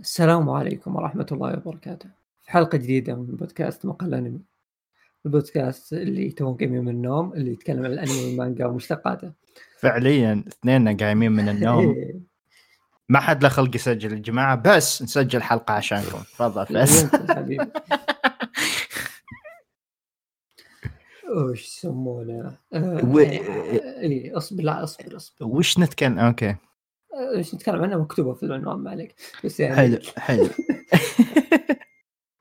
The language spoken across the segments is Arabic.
السلام عليكم ورحمة الله وبركاته. في حلقة جديدة من بودكاست مقال أنمي. البودكاست اللي توهم قايمين من النوم اللي يتكلم عن الأنمي والمانجا ومشتقاته. فعليا اثنيننا قايمين من النوم. إيه، ما حد له خلق يسجل. يا جماعة بس نسجل حلقة عشانكم. تفضل بس وش يسمونه؟ آه، اي أصبر لا أصبر أصبر. وش نتكلم؟ okay. وش نتكلم عنها مكتوبة في العنوان ما عليك. بس يعني حلو حلو.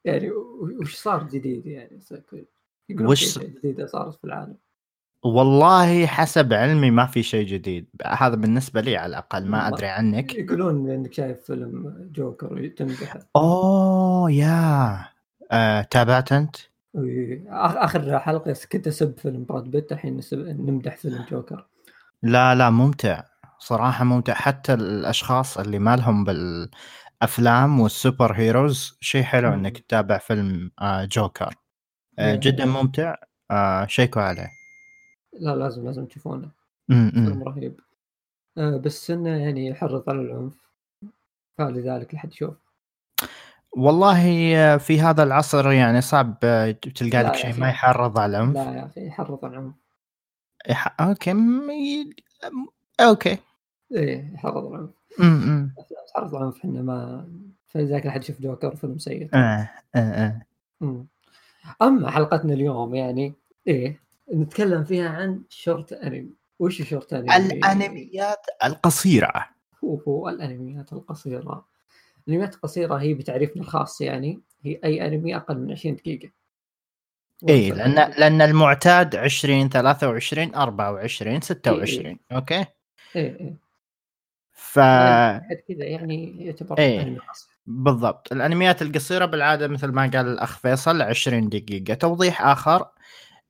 يعني وش صار جديد يعني؟ وش جديدة صارت في العالم. والله حسب علمي ما في شيء جديد. هذا بالنسبة لي على الأقل ما أدري عنك. يقولون إنك شايف فيلم جوكر تمدحه oh yeah. آه، تابعت أنت؟ آخر حلقة كنت أسب فيلم براد بيت الحين نمدح فيلم جوكر. لا لا ممتع. صراحة ممتع. حتى الأشخاص اللي ما لهم بالأفلام والسوبر هيروز شيء حلو. إنك تتابع فيلم آه، جوكر. آه،. جدا ممتع. آه، شيكوا عليه. لا لازم لازم تشوفونه. فيلم. رهيب. بس إنه يعني يحرض على العنف. فلذلك لحد يشوف والله في هذا العصر يعني صعب تلقى لك شيء. ما يحرض على العنف. لا يا أخي يحرض على العنف. يح... okay okay. إيه يحرض على العنف م- م. أفلام تحرض على العنف إحنا ما فلذلك لحد يشوف جوكر فيلم سيء آه آه آه. مم. أما حلقتنا اليوم يعني إيه نتكلم فيها عن short anime وش short anime؟ الأنميات القصيرة هو هو الأنميات القصيرة الأنميات القصيرة هي بتعريفنا الخاص يعني هي أي أنمي أقل من 20 دقيقة اي لأن لأن المعتاد 20 23 24 26 إيه. okay إيه إيه ف كذا يعني يعتبر قصير بالضبط. الأنميات القصيرة بالعادة مثل ما قال الأخ فيصل 20 دقيقة. توضيح آخر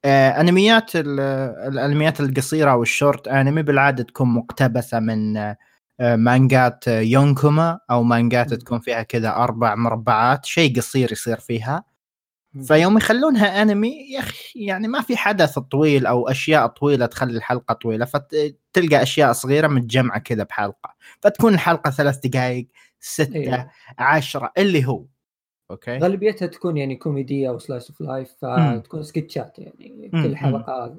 آه، أنميات ال- الأنميات القصيرة وال short anime بالعادة تكون مقتبسة من آه، مانجات يونكوما أو مانجات. تكون فيها كذا أربع مربعات شيء قصير يصير فيها. فيوم يخلونها أنمي يا أخي يعني ما في حدث طويل أو أشياء طويلة تخلي الحلقة طويلة فتلقى أشياء صغيرة متجمعة كذا بحلقة فتكون الحلقة ثلاث دقائق ستة إيه. عشرة اللي هو okay غالبيتها تكون يعني كوميديا أو slice of life. فتكون سكتشات يعني. كل حلقة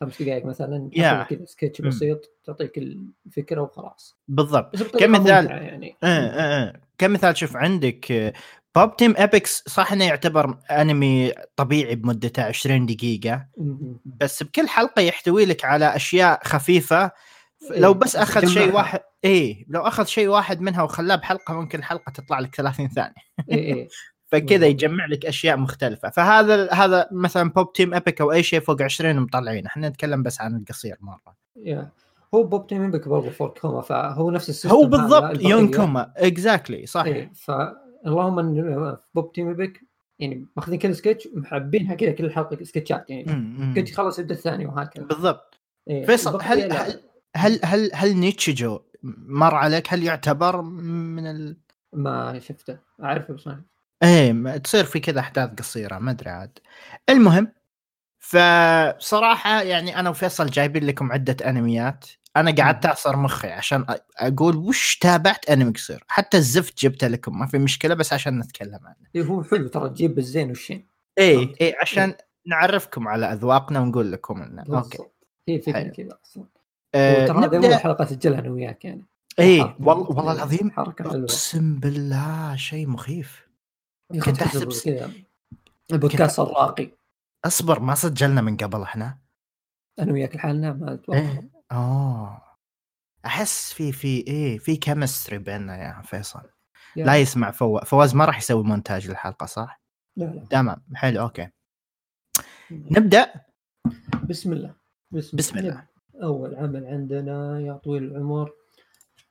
خمس دقائق مثلا. تعطيك كذا سكتش. بسيط تعطيك الفكرة وخلاص بالضبط كمثال- يعني آه آه. كمثال شوف عندك Pop Team Epic صح إنه يعتبر أنمي طبيعي بمدته 20 دقيقة مم. بس بكل حلقة يحتوي لك على أشياء خفيفة ف- لو إيه، بس بس أخذ شيء. واحد إيه لو أخذ شيء واحد منها وخلاه بحلقة ممكن الحلقة تطلع لك 30 ثانية إيه إيه فكذا. يجمع لك أشياء مختلفة فهذا هذا مثلا Pop Team Epic أو أي شيء فوق 20 مطلعين إحنا نتكلم بس عن القصير مرة Yeah. هو Pop Team Epic برضه four koma فهو نفس ال system هو بالضبط البقية. yonkoma exactly صح إيه فاللهم إن Pop Team Epic يعني ماخذين كل سكتش ومحبينها كذا كل حلقة سكتشات يعني. سكتش خلص يبدأ الثاني وهكذا بالضبط إيه. فيصل، هل-. هل- هل هل هل نيتشيجو مر عليك هل يعتبر من ال... ما شفته أعرفه بس إيه تصير في كذا أحداث قصيرة ما أدري عاد المهم فصراحة يعني أنا وفيصل جايبين لكم عدة أنميات أنا قعدت أعصر مخي عشان أقول وش تابعت أنمي قصير؟ حتى الزفت جبته لكم ما في مشكلة بس عشان نتكلم عنه. إيه هو حلو ترى تجيب بالزين والشين. إيه فهمت. إيه عشان نعرفكم على أذواقنا ونقول لكم إنه. أوكي. هي فكرة. كذا أصلا. آه وترى هذه اول حلقه اسجلها أنا وياك يعني. حركة- والله والله العظيم أقسم بالله شيء مخيف. كنت كذا البودكاست الراقي. أصبر ما سجلنا من قبل إحنا. أنا وياك لحالنا ما أتوقع. إيه. Oh أحس في في إيه في chemistry بيننا يا فيصل. لا يسمع فواز فواز ما راح يسوي مونتاج للحلقة صح؟ لا لا. تمام حلو okay. نبدأ؟ بسم الله بسم, بسم الله. أول عمل عندنا يا طويل العمر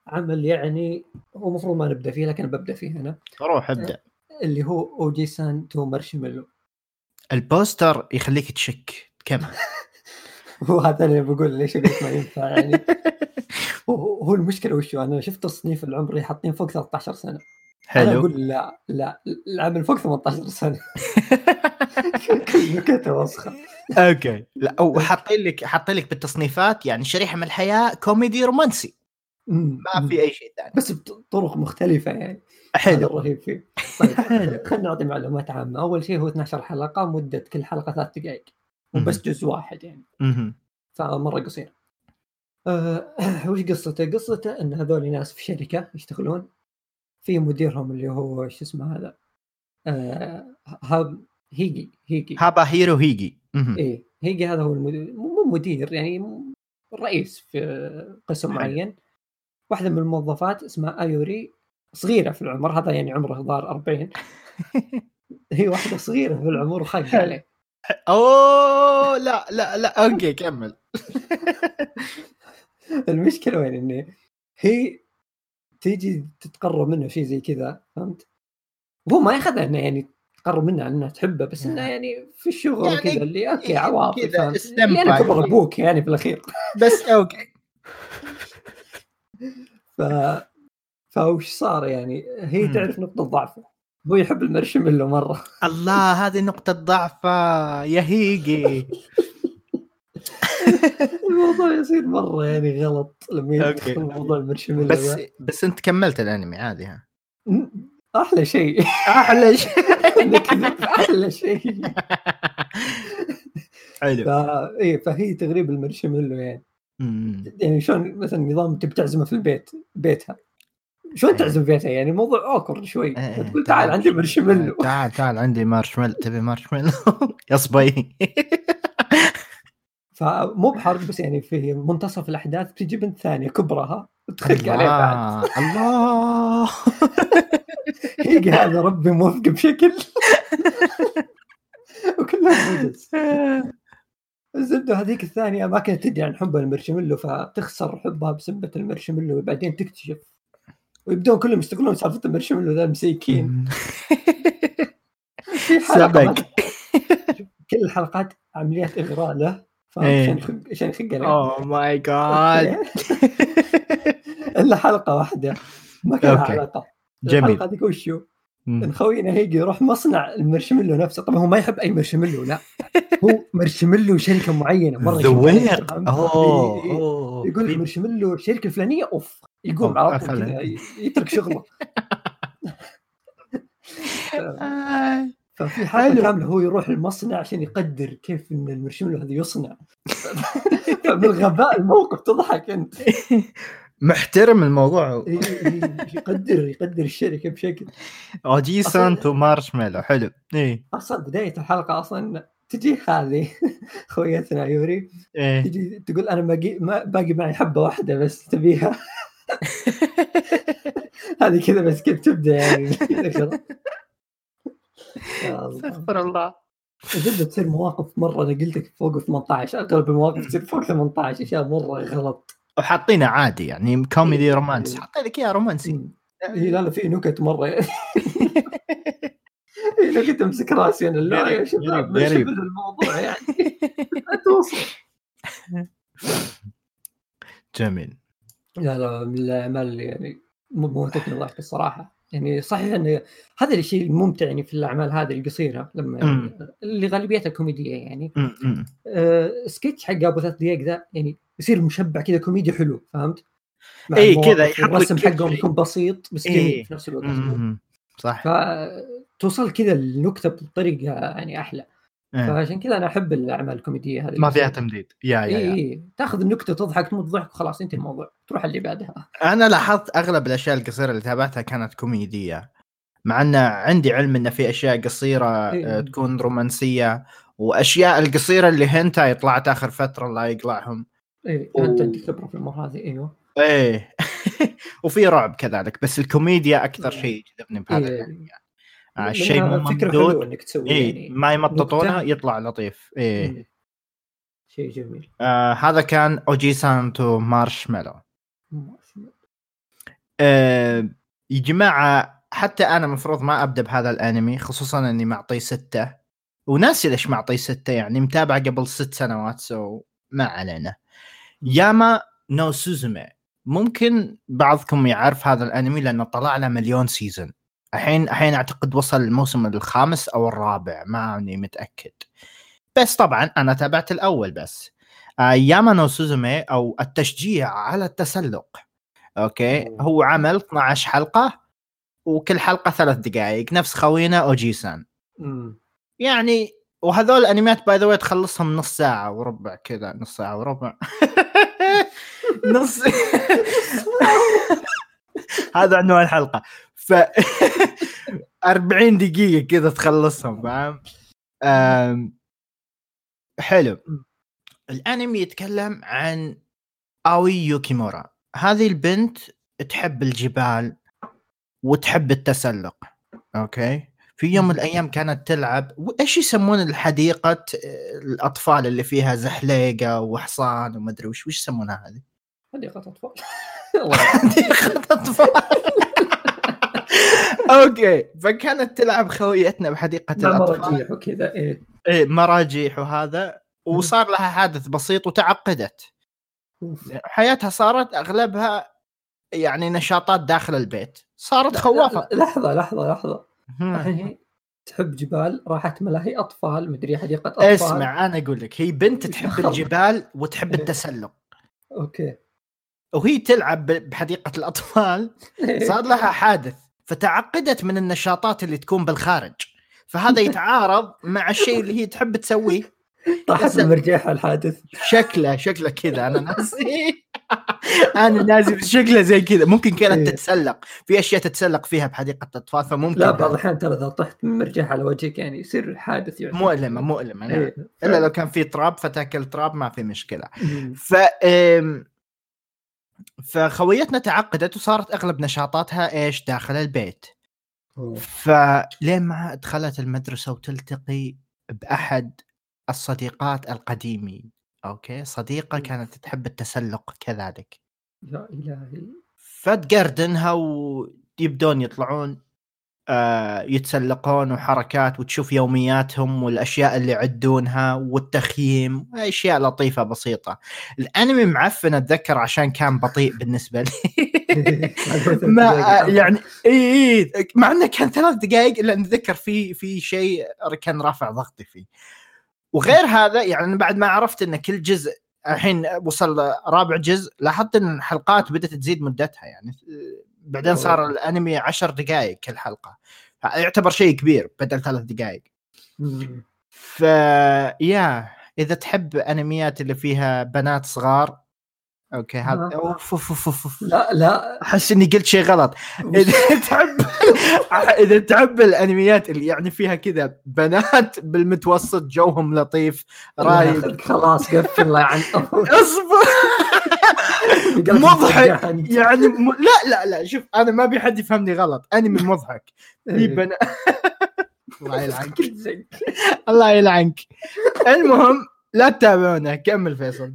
عمل يعني هو المفروض ما نبدأ فيه لكن ببدأ فيه أنا. روح ابدأ. اللي هو أوجي سان تو مارشميلو. ال poster يخليك تشك. كم؟ هو هذا اللي بقول ليش قلت ما ينفع يعني؟ هو هو المشكلة وشو أنا شفت تصنيف العمري حاطين فوق 13 سنة. أنا حلو. أقول لا لا العمل فوق 18 سنة. نكته وسخه okay. لا أو حاطين لك حاطين لك بالتصنيفات يعني شريحة من الحياة كوميدي رومانسي. ما في أي شيء ثاني. بس بطرق مختلفة يعني. حلو. الرهيب فيه. طيب. خلينا نعطي معلومات عامة. أول شيء هو 12 حلقة مدة كل حلقة ثلاث دقائق. وبس جزء واحد يعني. فمرة قصير. أه وش قصته؟ قصته إن هذول ناس في شركة يشتغلون في مديرهم اللي هو شو اسمه هذا؟ أه هاب هيجي هيجي. هابا هيرو هيجي. إيه هيجي هذا هو المدير. مو مدير يعني رئيس في قسم. معين. واحدة من الموظفات اسمها آيوري صغيرة في العمر هذا يعني عمره ظهر 40 هي واحدة صغيرة في العمر وخق عليه. Oh لا لا لا okay كمل المشكلة وين انه هي تيجي تتقرب منه شيء زي كذا فهمت؟ وهو ما ياخذها إنه يعني تقرب منها انها تحبه بس إنه يعني في الشغل يعني كذا اللي okay عواطف كذا؟ استمتع. أنا كبر أبوك يعني في الأخير بس okay ف فوش صار يعني هي. تعرف نقطة ضعفه هو يحب المرشميلو مرة. الله هذه نقطة ضعفة. يا هيجي. الموضوع يصير مرة يعني غلط لما. يدخل موضوع المرشميلو بس. بس أنت كملت الأنمي عادي ها؟ أحلى شيء. أحلى شيء. أحلى شيء. حلو. إيه فهي تغريب المرشميلو يعني. يعني شلون مثلا نظام تبي تعزمه في البيت بيتها. شلون إيه. تعزم بيتها يعني موضوع اوكر شوي. إيه، تقول تعال. عندي مرشميلو تعال تعال عندي مارشميلو تبي مارشميلو يا صبي. فمو بحرق بس يعني في منتصف الأحداث تجي بنت ثانية كبرها وتخق عليه بعد. الله. هيجي هذا ربي موفق بشكل. وكلها بوجز الزبدة هذيك الثانية ما كانت تدري عن حب المرشميلو فتخسر حبها بسبة المرشميلو وبعدين تكتشف ويبدون كلهم يشتغلون سالفة المرشميلو ذا مسيكين. في سبق. كل الحلقات عمليات إغراء له؟ إيه. عشان يخق عليه. Oh my God إلا حلقة واحدة. ما كان okay. علاقة. جميل. الحلقة هذيك وشو؟ ان خوينا هيجي يروح مصنع المرشميلو نفسه. طبعا هو ما يحب أي مرشميلو لا. هو مرشميلو شركة معينة. مرة ذويق؟ اوه. أوه. يقول في- مرشميلو الشركة الفلانيه أوف. يقوم على طول يترك شغله. آه. ففي حلقه. كاملة هو يروح المصنع عشان يقدر كيف إن المرشميلو هذا يصنع. فمن غباء الموقف تضحك أنت. محترم الموضوع. إيه، إيه، يقدر يقدر الشركة بشكل. اوجي سانتو مارشميلو حلو. إيه أصلا بداية الحلقة أصلا تجي هذه خويتنا يوري. إيه تجي تقول أنا باقي ما باقي معي حبة واحدة بس تبيها. هذه كذا بس كيف تبدأ يعني. استغفر الله. جدا تصير مواقف مرة أنا قلت لك فوق 18 أغلب المواقف تصير فوق 18 أشياء مرة غلط. وحاطينه عادي يعني كوميدي رومانسي إيه. حاطين لك إياه رومانسي. إيه. لا لا في نكت مرة. يعني في نكت أمسك راسي أنا. لا يا شباب الموضوع يعني. لا توصل. جميل. لا لا من الاعمال اللي يعني مو موتتني ضحك الصراحة يعني صحيح انه هذا الشيء الممتع يعني في الأعمال هذه القصيرة لما يعني اللي غالبيتها كوميدية يعني. آه سكتش حق أبو ثلاث دقائق ذا يعني يصير مشبع كذا كوميدي حلو فهمت؟ إيه المواقف كذا يحط الرسم حقهم. يكون بسيط بس إيه. في نفس الوقت صح فتوصل كذا النكتة بطريقة يعني أحلى إيه. فعشان كذا أنا أحب الأعمال الكوميدية هذه ما فيها. تمديد يا يا اي يا اي تأخذ النكتة تضحك تموت ضحك وخلاص انتهي الموضوع تروح اللي بعدها أنا لاحظت أغلب الأشياء القصيرة اللي تابعتها كانت كوميدية مع إن عندي علم إن في أشياء قصيرة إيه. آه، تكون رومانسية وأشياء القصيرة اللي هنتاي طلعت آخر فترة الله يقلعهم اي انت عندك خبرة في الأمور هذه إيوه إيه وفي رعب كذلك بس الكوميديا أكثر إيه. شيء يجذبني بهذا إيه. يعني. آه، الشيء مو ممدود إنك تسوي إيه يعني ما يمططونه. يطلع لطيف إيه مم. شيء جميل آه هذا كان أوجي سانتو مارشميلو. آه يا جماعة حتى أنا مفروض ما أبدأ بهذا الأنمي خصوصا إني معطيه ستة. وناسي ليش معطيه ستة يعني متابعه قبل ست سنوات so ما علينا. ياما نو سوسومي. ممكن بعضكم يعرف هذا الأنمي لأنه طلع له مليون season. الحين الحين أعتقد وصل الموسم الخامس أو الرابع ماني متأكد. بس طبعا أنا تابعت الأول بس. آه ياما نو سوسومي أو التشجيع على التسلق. okay. هو عمل 12 حلقة وكل حلقة ثلاث دقائق نفس خوينا اوجيسان. يعني وهذول الانميات باي ذا تخلصهم نص ساعة وربع كذا نص ساعة وربع. نص هذا عنوان الحلقة. ف 40 دقيقة كذا تخلصهم فاهم؟ حلو. الأنمي يتكلم عن آوي يوكيمورا. هذه البنت تحب الجبال وتحب التسلق okay؟ في يوم من الأيام كانت تلعب وإيش يسمون الحديقة الأطفال اللي فيها زحليقة وحصان ومدري وش وش يسمونها هذه؟ حديقة أطفال. حديقة أطفال. okay فكانت تلعب خويتنا بحديقة الأطفال. مراجيح وكذا إيه. إيه مراجيح وهذا. وصار لها حادث بسيط وتعقدت. حياتها صارت أغلبها يعني نشاطات داخل البيت. صارت خوافة. لحظة لحظة هم. الحين تحب جبال راحت ملاهي أطفال مدري حديقة أطفال. اسمع أنا أقول لك هي بنت تحب. الجبال وتحب إيه. التسلق. أوكي. وهي تلعب بحديقة الأطفال. صار لها حادث فتعقدت من النشاطات اللي تكون بالخارج. فهذا يتعارض مع الشيء اللي هي تحب تسويه. طاحت المرجيحة الحادث شكله شكله كذا أنا ناسي أنا ناسي شكله زي كذا ممكن كانت إيه. تتسلق في أشياء تتسلق فيها بحديقة الاطفال فممكن لا بعض الأحيان ترى إذا طحت من مرجيحة على وجهك يعني يصير حادث يعني مؤلمة مؤلمة نعم. إيه. إلا لو كان في تراب فتأكل تراب ما في مشكلة. ف فخويتنا تعقدت وصارت أغلب نشاطاتها إيش داخل البيت. فلين ما دخلت المدرسة وتلتقي بأحد الصديقات القديمين أوكي؟ صديقة مم. كانت تحب التسلق كذلك. يا الهي فتقردنها ويبدون يطلعون آه يتسلقون وحركات وتشوف يومياتهم والأشياء اللي يعدونها والتخييم أشياء لطيفة بسيطة. الأنمي معفن أتذكر عشان كان بطيء بالنسبة لي. ما آه، يعني إي إي مع إنه كان ثلاث دقائق الا أتذكر في في شيء كان رافع ضغطي فيه. وغير هذا يعني بعد ما عرفت إن كل جزء الحين وصل رابع جزء لاحظت إن الحلقات بدأت تزيد مدتها يعني بعدين صار الأنمي عشر دقائق كل حلقة. يعتبر شيء كبير بدل ثلاث دقائق. ف يا إذا تحب أنميات اللي فيها بنات صغار أوكي هذا آه. أوف أوف أوف. لا لا. أحس إني قلت شيء غلط. إذا تحب إذا تحب الأنميات اللي يعني فيها كذا بنات بالمتوسط جوهم لطيف رايق. خلاص قفل الله عن اصبر. مضحك. يعني م... لا لا لا شوف أنا ما ابي حد يفهمني غلط. أنمي مضحك. في بنات الله يلعنك. الله يلعنك. المهم لا تتابعونه كمل فيصل.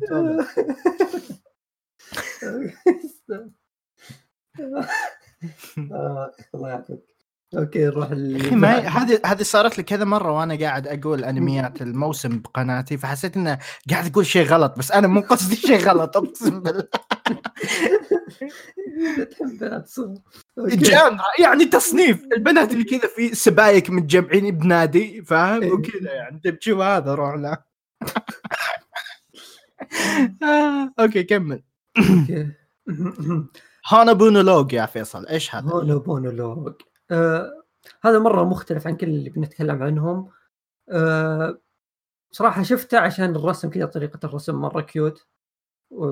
الله يعافيك okay نروح ما هذه هذه صارت لي كذا مرة وأنا قاعد أقول أنميات الموسم بقناتي فحسيت إنه قاعد أقول شيء غلط بس أنا مو قصدي شيء غلط أقسم بالله. يعني تصنيف. البنات اللي كذا في سبايك متجمعين بنادي فاهم؟ إيه. وكذا يعني. انت بتشوف هذا؟ روح له. آه، okay كمل. Honobono Log يا فيصل إيش هذا؟ Honobono Log آه هذا مرة مختلف عن كل اللي بنتكلم عنهم آه صراحة شفته عشان الرسم كذا طريقة الرسم مرة cute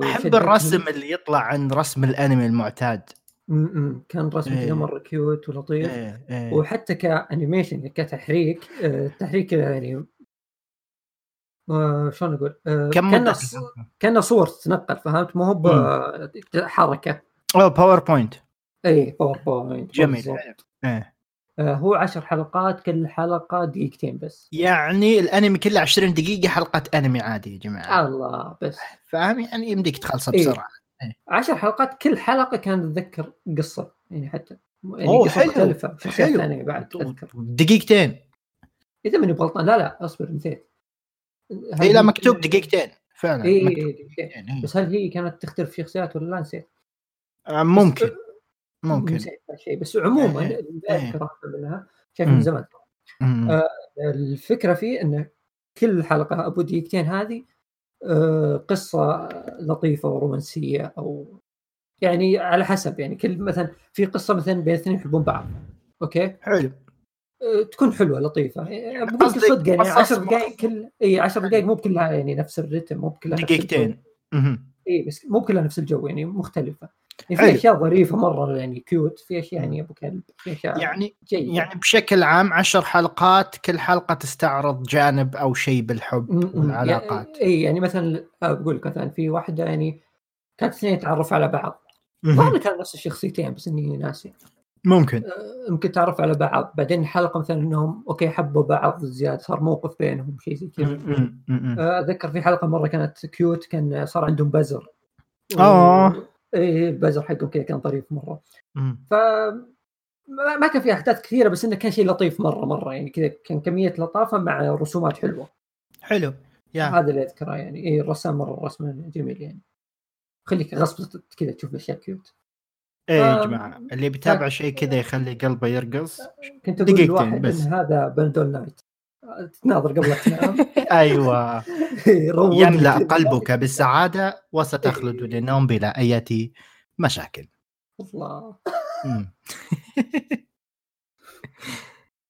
أحب. الرسم اللي يطلع عن رسم الأنمي المعتاد م- م. كان رسم إيه. كذا مرة cute ولطيف إيه إيه. وحتى ك animation كتحريك آه، التحريك يعني آه، شلون أقول؟ آه، كم كان كأنه صور تتنقل فهمت؟ مو هو بحركه أوه PowerPoint اي PowerPoint جميل. إيه. آه، هو عشر حلقات كل حلقة دقيقتين بس. يعني الأنمي كله 20 دقيقة حلقة أنمي عادي يا جماعة. الله بس. فاهم؟ يعني يمديك تخلصه إيه. بسرعة. عشر حلقات كل حلقة كانت تتذكر قصة يعني حتى. يعني أوه، قصة حلو. مختلفة شخصيات حلو. بعد تذكر دقيقتين. إذا ماني غلطان لا لا أصبر نسيت. اي لا مكتوب دقيقتين فعلا اي مكتوب اي دقيقتين، إيه. بس هل هي كانت تختلف في شخصيات ولا لا نسيت؟ آه، ممكن بس- ممكن نسيت هالشيء بس عموما إيه، إيه. منها شايف من. زمان. آه، الفكرة فيه انه كل حلقة أبو دقيقتين هذه آه، قصة لطيفة ورومانسية أو يعني على حسب يعني كل مثلا في قصة مثلا بين اثنين يحبون بعض okay حلو تكون حلوة لطيفة يعني بقول صدق يعني قصص 10 دقائق كل إي 10 دقائق مو بكلها يعني نفس ال rhythm مو بكلها. دقيقتين. إي بس مو كلها نفس الجو يعني مختلفة يعني. في أشياء ظريفة مرة يعني cute في أشياء يعني أبو كلب في أشياء يعني جيدة يعني بشكل عام عشر حلقات كل حلقة تستعرض جانب أو شيء بالحب م. والعلاقات يعني إي يعني مثلا بقول لك مثلا في واحدة يعني كانت اثنين يتعرفوا على بعض. ظهر كان نفس الشخصيتين بس إني ناسي ممكن. آه، يمكن تعرفوا على بعض. بعدين الحلقة مثلا إنهم okay حبوا بعض زيادة صار موقف بينهم شيء زي كذا. آه، أتذكر في حلقة مرة كانت cute كان صار عندهم بزر آه. إيه البزر حقهم كذا كان ظريف مرة. ف ما كان في أحداث كثيرة بس إنه كان شيء لطيف مرة مرة. يعني كذا كان كمية لطافة مع رسومات حلوة. حلو. yeah. هذا اللي أذكره يعني. إيه الرسام مرة رسمه جميل يعني. خليك غصب كذا تشوف اشياء cute. إيه يا آم، جماعة اللي بيتابع شيء كذا يخلي قلبه يرقص. كنت أقول لواحد بس. ان هذا Panadol Night تناظر قبل تنام. أيوه. كذا. قلبك بالسعادة وستخلد للنوم بلا أي مشاكل. الله.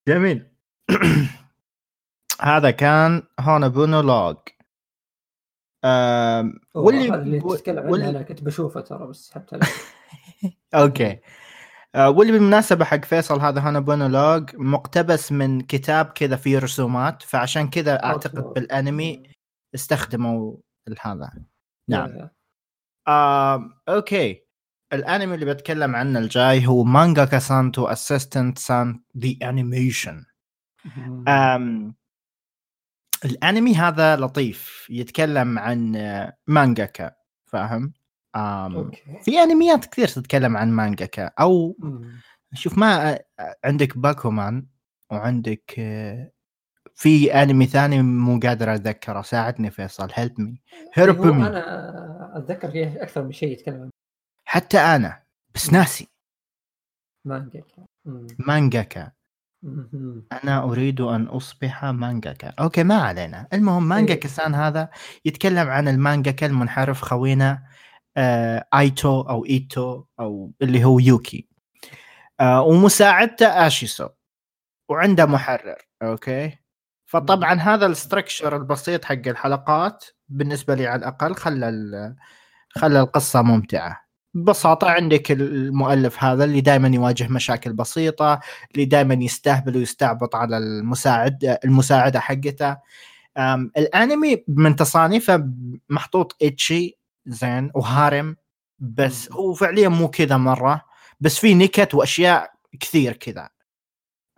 جميل. هذا كان Honobono Log آم، أوه، واللي اللي تتكلم عنه أنا كنت بشوفه ترى بس عليه أوكي. آه، واللي بالمناسبة حق فيصل هذا Honobono Log مقتبس من كتاب كذا فيه رسومات فعشان كذا أعتقد. بالأنمي استخدموا هذا. نعم. آم، okay. الأنمي اللي بتكلم عنه الجاي هو Mangaka-san to Assistant-san the Animation الأنمي هذا لطيف يتكلم عن آه، مانجاكا فاهم؟ أم okay. في أنميات كثير تتكلم عن مانجاكا أو. شوف ما عندك باكومان وعندك في أنمي ثاني مو قادر أتذكره ساعدني فيصل help me help me أنا أتذكر فيه أكثر من شيء يتكلم حتى أنا بس ناسي. مانجاكا مم. أنا أريد أن أصبح مانجاكا okay ما علينا. المهم مانجاكا سان هذا يتكلم عن المانجاكا المنحرف خوينا آه آيتو أو إيتو أو اللي هو يوكي. آه ومساعدته آشيسو. وعنده محرر okay؟ فطبعا هذا ال structure البسيط حق الحلقات بالنسبة لي على الأقل خلى خلى القصة ممتعة. ببساطة عندك المؤلف هذا اللي دائما يواجه مشاكل بسيطة اللي دائما يستهبل ويستعبط على المساعد المساعدة حقته. الأنمي من تصانيفه محطوط ecchi زين و harem بس. هو فعليا مو كذا مرة بس في نكت وأشياء كثير كذا.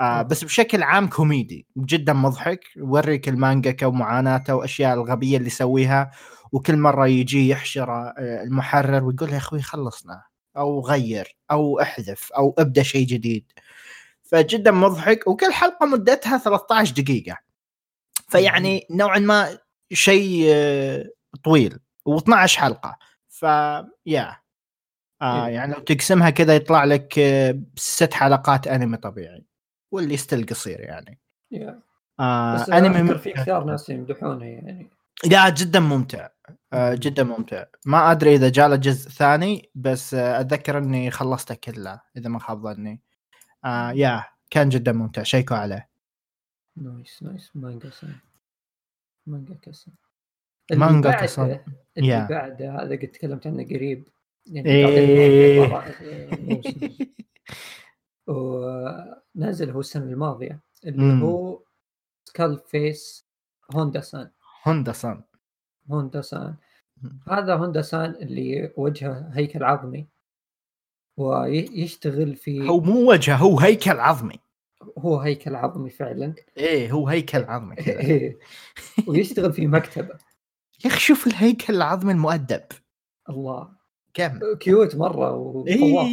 آه. بس بشكل عام كوميدي جدا مضحك يوريك المانجاكا ومعاناته وأشياء الغبية اللي يسويها وكل مرة يجي يحشر آه، المحرر ويقول يا أخوي خلصنا أو غير أو أحذف أو أبدأ شيء جديد. فجدا مضحك وكل حلقة مدتها 13 دقيقة. فيعني نوعا ما شيء آه، طويل. و12 حلقة. ف يا آه إيه. يعني لو تقسمها كذا يطلع لك آه، ست حلقات انمي طبيعي واللي ستيل قصير يعني. آه بس انمي اذكر في كثار ناس يمدحونه يعني. لا جدا ممتع. آه جدا ممتع. ما أدري إذا جاء له جزء ثاني بس آه أتذكر إني خلصته كله إذا ما خاب ظني. آه yeah كان جدا ممتع. شيكوا عليه. nice nice مانجا سان مانجا كسان مانجا كسان. اللي yeah. بعده هذا قد تكلمت عنه قريب يعني إيه. بعد. ونازل هو السنة الماضية اللي مم. هو سكال فيس هوندا سان هوندا سان هوندا سان. هذا هوندا سان اللي وجهه هيكل عظمي ويشتغل في هو مو وجهه هو هيكل عظمي هو هيكل عظمي فعلا إيه هو هيكل عظمي كذا إيه. ويشتغل في مكتبة يا أخي شوف الهيكل العظمي المؤدب. الله. كم؟ cute مرة وطواف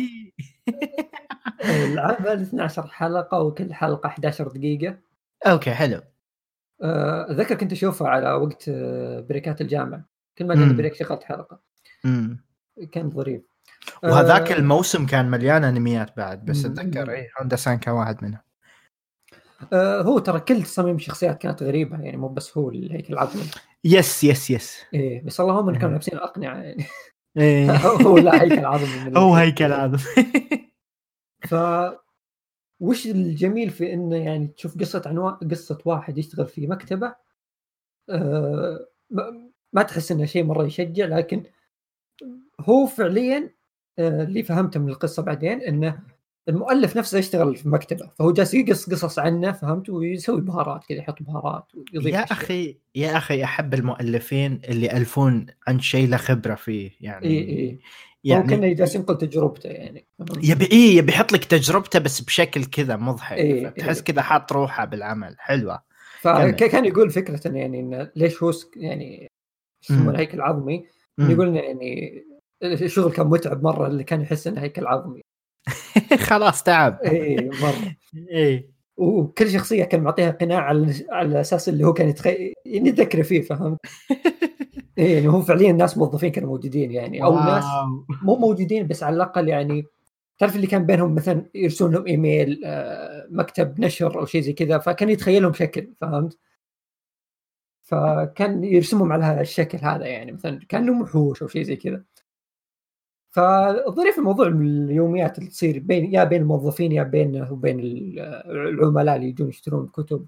إيه. العمل 12 حلقة وكل حلقة 11 دقيقة. okay حلو. آه، أتذكر كنت أشوفه على وقت آه، بريكات الجامعة. كل ما جاني. break شغلت حلقة. مم. كان ظريف. وهذاك آه، الموسم كان مليان أنميات بعد بس. أتذكر اي هوندا سان كان واحد منهم. آه، هو ترى كل تصاميم الشخصيات كانت غريبة يعني مو بس هو الهيكل العظمي yes yes yes إيه بس اللهم انهم كانوا. لابسين اقنعه يعني إيه. هو لا هيكل عظمي هو. هيكل عظمي ف وش الجميل في إنه يعني تشوف قصة عنوان قصة واحد يشتغل في مكتبة آه ما تحس إنه شيء مرة يشجع لكن هو فعليا آه اللي فهمته من القصة بعدين إنه المؤلف نفسه يشتغل في مكتبه فهو جالس يقص قصص عنه فهمت ويسوي بهارات كذا يحط بهارات ويضيف يا. أخي يا أخي أحب المؤلفين اللي الفون عن شيء له خبرة فيه يعني اي اي يعني كأنه جالس ينقل تجربته يعني؟ يبي إيه يبي يحط لك تجربته بس بشكل كذا مضحك إيه، تحس إيه. كذا حاط روحه بالعمل حلوة. فكان يقول فكرة يعني إنه ليش هو يعني يسمونه. هيكل عظمي. يقول يعني الشغل كان متعب مرة اللي كان يحس إنه هيكل عظمي خلاص تعب اي مره إيه وكل شخصية كان معطيها قناع على على أساس اللي هو كان يتخيل يعني يتذكر فيه فهمت؟ إيه يعني هو فعليا ناس موظفين كانوا موجودين يعني أو ناس واو. مو موجودين بس على الأقل يعني تعرف اللي كان بينهم مثلا يرسلون لهم إيميل آه، مكتب نشر أو شيء زي كذا فكان يتخيلهم شكل فهمت؟ فكان يرسمهم على هذا الشكل هذا يعني مثلا كانهم وحوش أو شيء زي كذا فالظريف الموضوع من اليوميات اللي تصير بين يا بين الموظفين يا بينه وبين ال- العملاء اللي يجون يشترون كتب.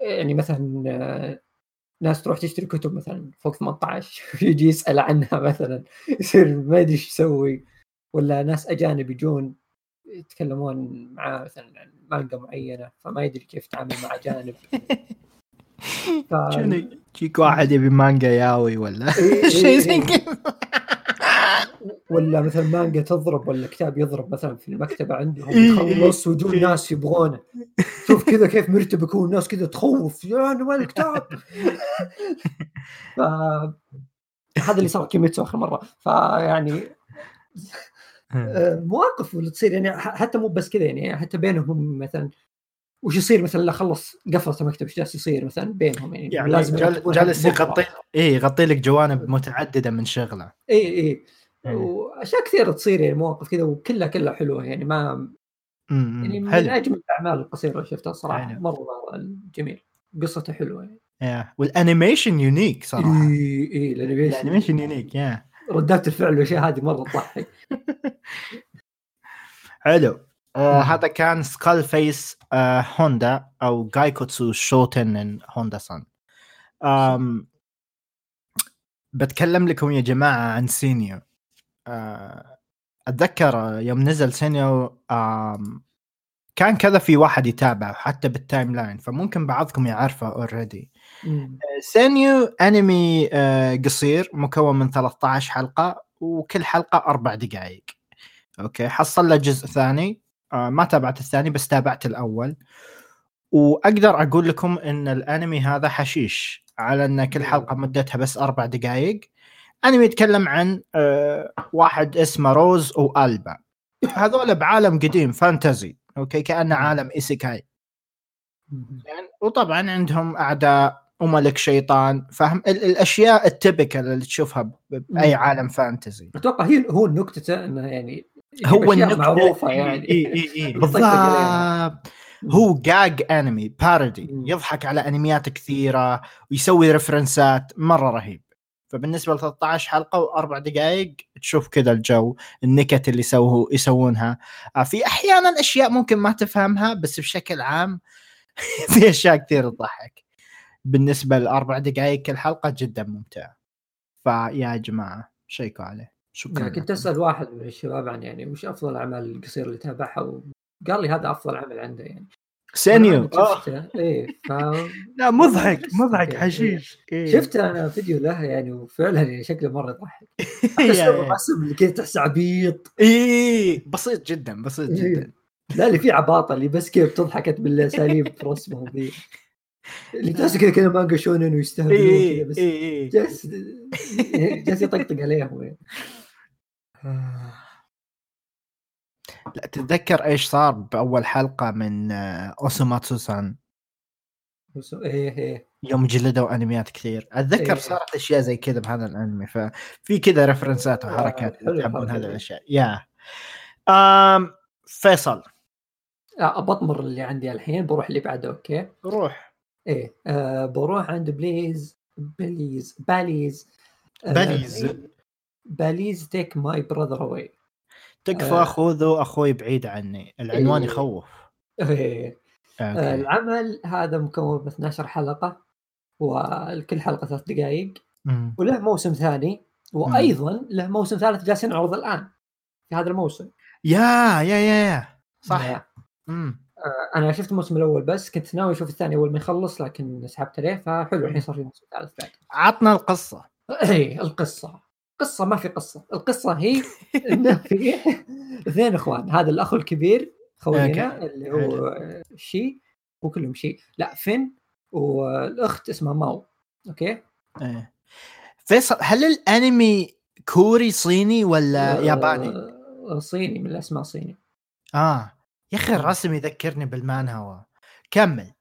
يعني مثلا ناس تروح تشتري كتب مثلا فوق 18 يجي يسأل عنها مثلا يصير ما يدري إيش يسوي. ولا ناس أجانب يجون يتكلمون معاه مثلا عن مانجا معينة فما يدري كيف يتعامل مع أجانب. ف... يجيك واحد يبي مانجا ياوي ولا؟ إيه، إيه، شيء زي إيه. كذا. ولا مثلا مانجا تضرب ولا كتاب يضرب مثلا في المكتبة عندهم إيه، يخلص إيه، ويجون إيه. ناس يبغونه شوف كذا كيف مرتبك هو الناس كذا تخوف يا أنا وين الكتاب ف هذا اللي صار كيميتسو آخر مرة فيعني آه، مواقف اللي تصير يعني حتى مو بس كذا يعني حتى بينهم هم مثلا وش يصير مثلا لا خلص قفلت المكتب إيش جالس يصير مثلا بينهم يعني, يعني لازم جالس. يغطي إيه يغطي لك جوانب متعددة من شغله اي اي إيه. وأشياء كثيرة تصير يعني مواقف كذا وكلها كلها حلوة يعني ما يعني من حلو. أجمل الأعمال القصيرة اللي شفتها صراحة حلو. مرة جميل. قصته حلوة يعني. يا. وال animation unique صراحة. إي إي ال animation ال animation unique يا ردات الفعل والأشياء هذه مرة تضحك. حلو. آه. هذا كان Skull Face آه هوندا أو Gaikotsu Shotenin Honda-san آم بتكلم لكم يا جماعة عن سينيو أتذكر يوم نزل سينيو كان كذا في واحد يتابعه حتى بال timeline فممكن بعضكم يعرفه already مم. سينيو أنمي آه، قصير مكون من 13 حلقة وكل حلقة أربع دقائق أوكي حصل له جزء ثاني. آه، ما تابعت الثاني بس تابعت الأول. وأقدر أقول لكم إن الأنمي هذا حشيش على إن كل حلقة مدتها بس أربع دقائق أنمي يتكلم عن آه، واحد اسمه روز وألبا. هذول بعالم قديم fantasy. أوكي كأنه عالم isekai. يعني وطبعا عندهم أعداء وملك شيطان. فاهم ال- الأشياء ال typical اللي تشوفها بأي. عالم fantasy. أتوقع هي هو نكتته إنه يعني هو النكتة- معروفة يعني. إي إي إي. بالضبط. هو جاج انمي parody. يضحك على أنميات كثيرة ويسوي ريفرنسات مرة رهيب. فبالنسبة ل 13 حلقة وأربع دقائق تشوف كذا الجو النكت اللي يسووا يسوونها. آه، في أحيانا أشياء ممكن ما تفهمها بس بشكل عام في أشياء كثير تضحك. بالنسبة لأربع دقائق كل حلقة جدا ممتعة. فيا جماعة شيكوا عليه. شكرا يعني كنت. أسأل واحد من الشباب عن يعني وش أفضل الاعمال القصيرة اللي تابعها؟ وقال لي هذا أفضل عمل عنده يعني. سينيو أنا آه. شفته. إيه ف... لا مضحك مضحك. حشيش. إيه. شفت أنا فيديو له يعني وفعلا يعني شكله مرة يضحك. اللي كذا تحس عبيط. اي بسيط جدا بسيط إيه. جدا. لا اللي فيه عباطة اللي بس كيف تضحكت بالأساليب في رسمهم ذي. اللي تحس كذا كذا مانجا shounen ويستهبلون كذا بس اي جالس جالس يطقطق عليهم يعني. لا تتذكر إيش صار بأول حلقة من آه، اوسوماتسو سان بس- إيه إيه. يوم جلدوا أنميات كثير. أتذكر إيه. صارت أشياء زي كذا بهذا الأنمي ففي كذا references وحركات حلو اللي تحبون هذه. الأشياء. يا آم فيصل. آه، بطمر اللي عندي الحين بروح اللي بعده أوكي؟ روح. إيه آه بروح عند please please please آه، please please take my brother away تكفى آه. خذوا أخوي بعيد عني العنوان إيه. يخوف إيه. آه،. العمل هذا مكون من 12 حلقة وكل حلقة ثلاث دقائق. وله موسم ثاني وأيضا له موسم ثالث جالس ينعرض الآن في هذا الموسم yeah yeah yeah yeah صح آه، مم. أنا شفت الموسم الأول بس كنت ناوي أشوف الثاني أول ما يخلص لكن سحبت عليه فحلو الحين صار في موسم ثالث بعد عطنا القصة اي القصة قصة ما في قصة. القصة هي إنه في اثنين إخوان هذا الأخ الكبير خوينا اللي هو شي وكلهم شي لا فين والأخت اسمها ماو. أوكي؟ إيه. فيصل هل الأنمي كوري صيني ولا ياباني؟ آه، صيني من الأسماء صيني آه. يا أخي الرسم يذكرني بالمانهوا كمل.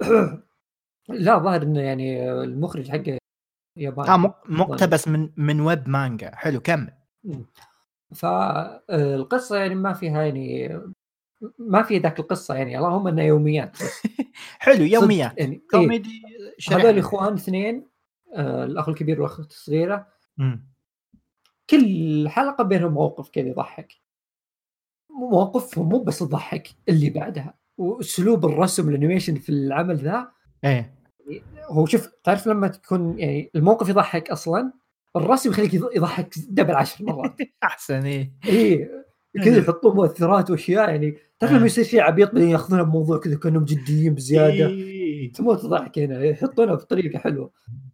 لا ظاهر إنه يعني المخرج حقه ياباني. آه مق- مقتبس من من web manga. حلو كمل. فالقصة يعني ما فيها يعني ما في ذاك القصة يعني اللهم انها يوميات. حلو يوميات. يعني إيه. كوميدي شريحة. هذول إخوان اثنين آه، الأخ الكبير والأخت الصغيرة. كل حلقة بينهم موقف كذا يضحك. موقفهم مو بس يضحك اللي بعدها. وأسلوب الرسم ال animation في العمل ذا. إيه. هو شوف تعرف لما تكون يعني الموقف يضحك أصلا الرسم يخليك يض- يضحك double عشر مرات أحسن إيه إيه كذا يحطون مؤثرات وأشياء يعني تعرف لما آه. يصير شيء عبيط بعدين ياخذونها بموضوع كذا كأنهم جديين بزيادة إيه. تموت ضحك هنا يحطونها بطريقة حلوة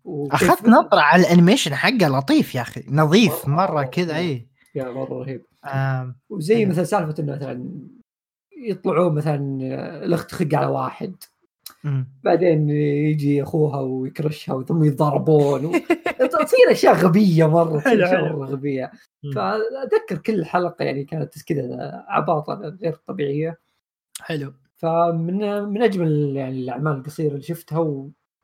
أخذت نظرة على ال animation حقه لطيف يا أخي نظيف مره كذا إيه يا مرة رهيب آم، وزي. مثلا سالفة إنه مثلا يطلعون مثلا الأخت تخق على واحد. بعدين يجي أخوها ويكرشها ثم يتضاربون و... تصير أشياء غبية مرة تصير أشياء. مرة غبية. فأتذكر كل حلقة يعني كانت كذا عباطة غير طبيعية. حلو. فمن من أجمل يعني الأعمال القصيرة اللي شفتها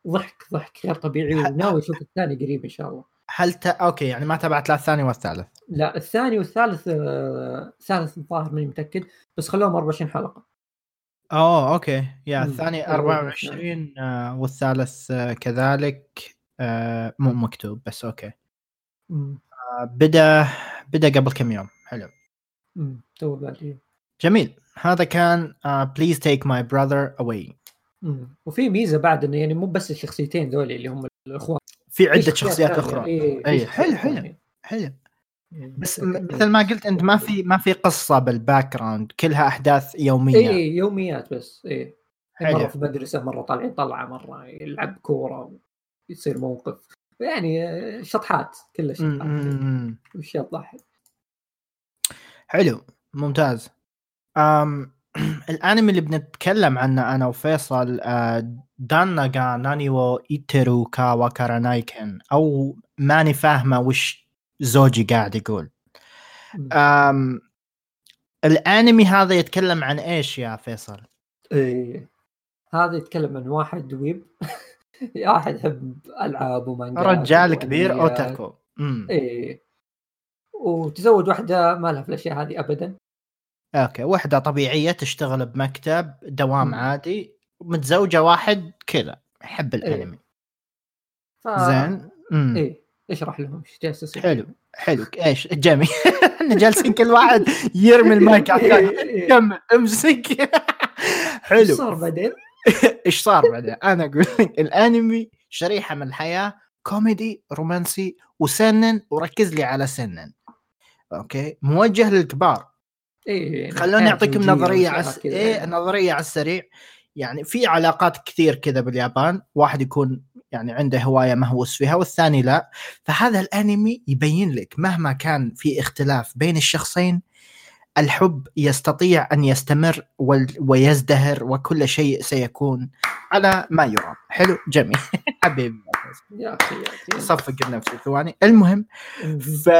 وضحك ضحك غير طبيعي وناوي أشوف الثاني قريب إن شاء الله. هل ت... أوكي يعني ما تابعت لا الثاني والثالث لا الثاني والثالث آه، الثالث الظاهر ماني متأكد بس خلوهم 24 حلقة. oh okay yeah. الثاني أيوة، 24 آه والثالث آه كذلك آه مو مكتوب بس okay. آه بدا بدا قبل كم يوم حلو. تو بعد جميل هذا كان please take my brother away. وفي ميزة بعد إنه يعني مو بس الشخصيتين ذولي اللي هم الأخوان في عدة شخصيات. أخرى إيه، أي، شخصيات حلو، حلو. حلو إيه، بس مثل ما قلت أنت ما في ما في قصة بالباك جراوند كلها أحداث يومية. اي يوميات بس اي. مرة في مدرسة مرة طالعين طلعة مرة يلعب كورة يصير موقف. يعني آه، شطحات كلها شطحات. واشياء تضحك حلو. ممتاز. أم الأنمي اللي بنتكلم عنه أنا وفيصل آه، داناغا نانيو ايترو كا وكارانايكن أو ماني فاهمة وش زوجي قاعد يقول. أم الانمي هذا يتكلم عن إيش يا فيصل؟ إيه. هذا يتكلم عن واحد ويب واحد يحب ألعاب ومانجات رجال كبير. otaku إيه وتزوج واحدة ما لها في الأشياء هذه ابدا okay وحدة طبيعية تشتغل بمكتب دوام مم. عادي متزوجة واحد كذا يحب إيه. الأنمي ف... زين امم إيه اشرح لهم إيش جالس يصير. حلو حلو. إيش؟ جميل. إحنا جالسين كل واحد يرمي المايك على الثاني. إيه،. كمل امسك. إيش حلو صار بعدين؟ إيش صار بعدين؟ أنا أقول لك الأنمي شريحة من الحياة كوميدي رومانسي و seinen وركز لي على seinen. okay؟ موجه للكبار. إيه خلوني أعطيكم نظرية وأشياء عس... إيه. نظرية على السريع. يعني في علاقات كثير كذا باليابان. واحد يكون يعني عنده هواية مهووس فيها والثاني لا. فهذا الأنمي يبين لك مهما كان في اختلاف بين الشخصين الحب يستطيع أن يستمر ويزدهر وكل شيء سيكون على ما يرام. حلو؟ جميل. حبيبي. يا أخي يا أخي. صفق نفسي ثواني. المهم ف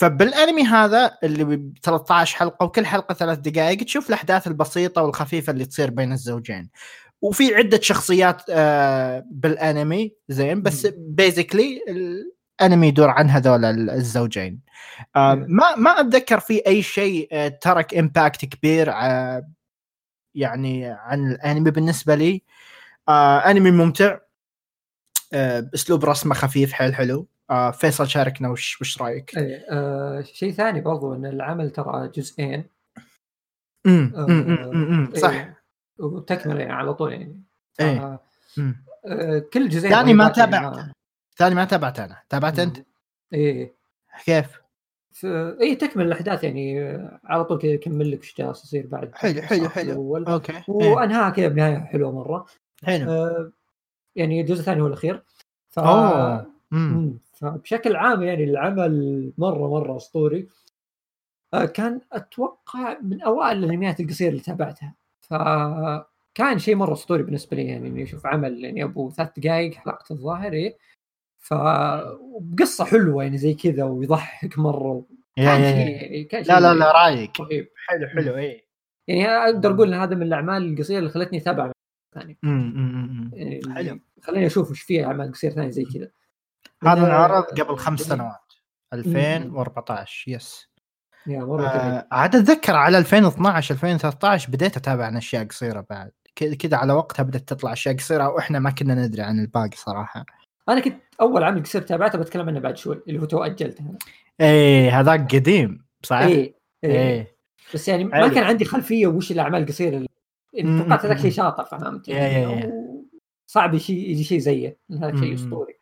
فبالأنمي هذا اللي ب 13 حلقة وكل حلقة ثلاث دقائق تشوف الأحداث البسيطة والخفيفة اللي تصير بين الزوجين. وفي عدة شخصيات آه، بالأنمي زين بس مم. basically الأنمي يدور عن هذول ال- الزوجين. آه،. ما ما أتذكر في أي شيء آه، ترك impact كبير يعني عن الأنمي بالنسبة لي. أنمي ممتع. باسلوب رسمه خفيف حيل حلو. فيصل شاركنا وش وش رأيك؟ إيه آه شيء ثاني برضو إن العمل ترى جزئين. امم أمم، صح إيه، وتكمله يعني على طول يعني. ف- إيه. أمم. آه، كل جزئين ثاني ما يعني تابعت. ثاني ما تابعت أنا. تابعت أنت؟ إيه. كيف؟ ف... اي تكمل الأحداث يعني آه، على طول كذا يكمل لك إيش جالس يصير بعد. حلو حلو حلو. الأول. أوكي. إيه. وانهاها كذا بنهاية حلوة مرة. حلو. آه يعني الجزء الثاني هو الأخير. ف... مم. فبشكل عام يعني العمل مرة مرة أسطوري. آه كان أتوقع من أوائل الأنميات القصيرة اللي تابعتها. فكان شيء مرة أسطوري بالنسبة لي يعني إني أشوف عمل يعني أبو ثلاث دقائق حلقة الظاهر إيه. ف وبقصة حلوة يعني زي كذا ويضحك مرة. كان شيء. يعني كان شيء لا لا لا رأيك. رهيب. حلو حلو اي يعني أقدر أقول إن هذا من الأعمال القصيرة اللي خلتني أتابع ثاني. يعني حلو. خليني أشوف إيش في أعمال قصيرة ثانية زي كذا. هذا انعرض قبل خمس. سنوات 2014 يس. آه عاد أتذكر على 2012 2013 بديت أتابع عن أشياء قصيرة بعد كذا على وقتها بدأت تطلع أشياء قصيرة وإحنا ما كنا ندري عن الباقي صراحة أنا كنت أول عمل قصير تابعته بتكلم عنه بعد شوي اللي هو تو اجلته إيه هذاك قديم صح؟ إيه إيه إيه بس يعني ما. كان عندي خلفية وش الأعمال القصيره اللي يعني توقعت هذاك. شيء شاطر فهمت يا. و- صعب شيء يجي شيء زيه هذا شيء. أسطوري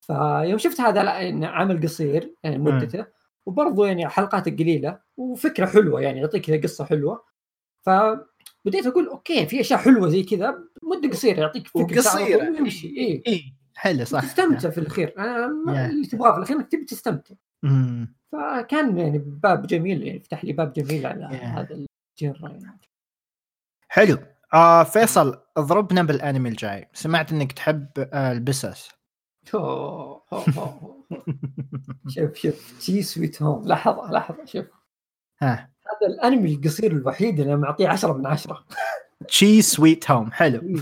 فيوم شفت هذا عمل قصير يعني مدته وبرضه يعني حلقات قليلة وفكرة حلوة يعني يعطيك كذا قصة حلوة. فبديت أقول أوكي في أشياء حلوة زي كذا مدة قصيرة يعطيك فكرة. تعرف ويمشي. إيه. إيه حلو صح. تستمتع في الاخير أنا ما- يا. اللي تبغاه في الأخير إنك تبي تستمتع. فكان يعني باب جميل يعني فتح لي باب جميل على. هذا ال genre يعني. حلو. آه فيصل اضربنا بالأنمي الجاي. سمعت إنك تحب آه البسس. أوه، أوه، أوه. شوف شوف Chi's Sweet Home. لحظة لحظة شوف. ها. هذا الانمي القصير الوحيد اللي أنا معطيه 10 من 10 Chi's Sweet Home. حلو.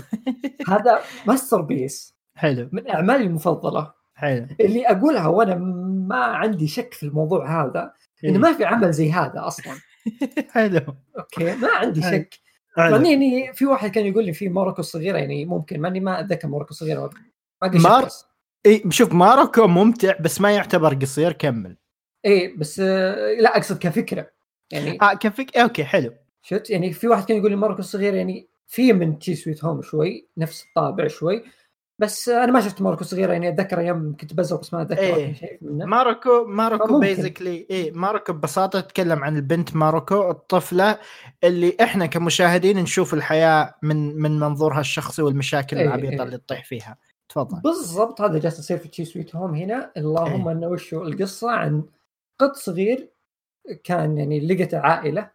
هذا masterpiece. حلو. من أعمالي المفضلة. حلو. اللي أقولها وأنا ما عندي شك في الموضوع هذا انه ما في عمل زي هذا أصلا. حلو. okay ما عندي حلو. شك. ماني يعني في واحد كان يقول لي في ماروكو الصغيرة يعني ممكن ماني ما أتذكر ماروكو الصغيرة. ما مار- إي شوف ماروكو ممتع بس ما يعتبر قصير كمل إيه بس آه، لا أقصد كفكرة يعني آه كفك okay حلو شفت يعني في واحد كان يقول لي ماروكو الصغير يعني في من Chi's Sweet Home شوي نفس الطابع شوي بس أنا ما شفت ماروكو الصغير يعني اتذكر أيام كنت بزر بس ما أتذكر إيه. شيء منه ماروكو ماروكو فممكن. basically إي ماروكو ببساطة تتكلم عن البنت ماروكو الطفلة اللي إحنا كمشاهدين نشوف الحياة من من منظورها الشخصي والمشاكل إيه، العبيطة إيه. اللي تطيح فيها تفضل بالضبط هذا جالس يصير في Chi's Sweet Home هنا اللهم إيه. أنه وشو القصة عن قط صغير كان يعني لقت عائلة.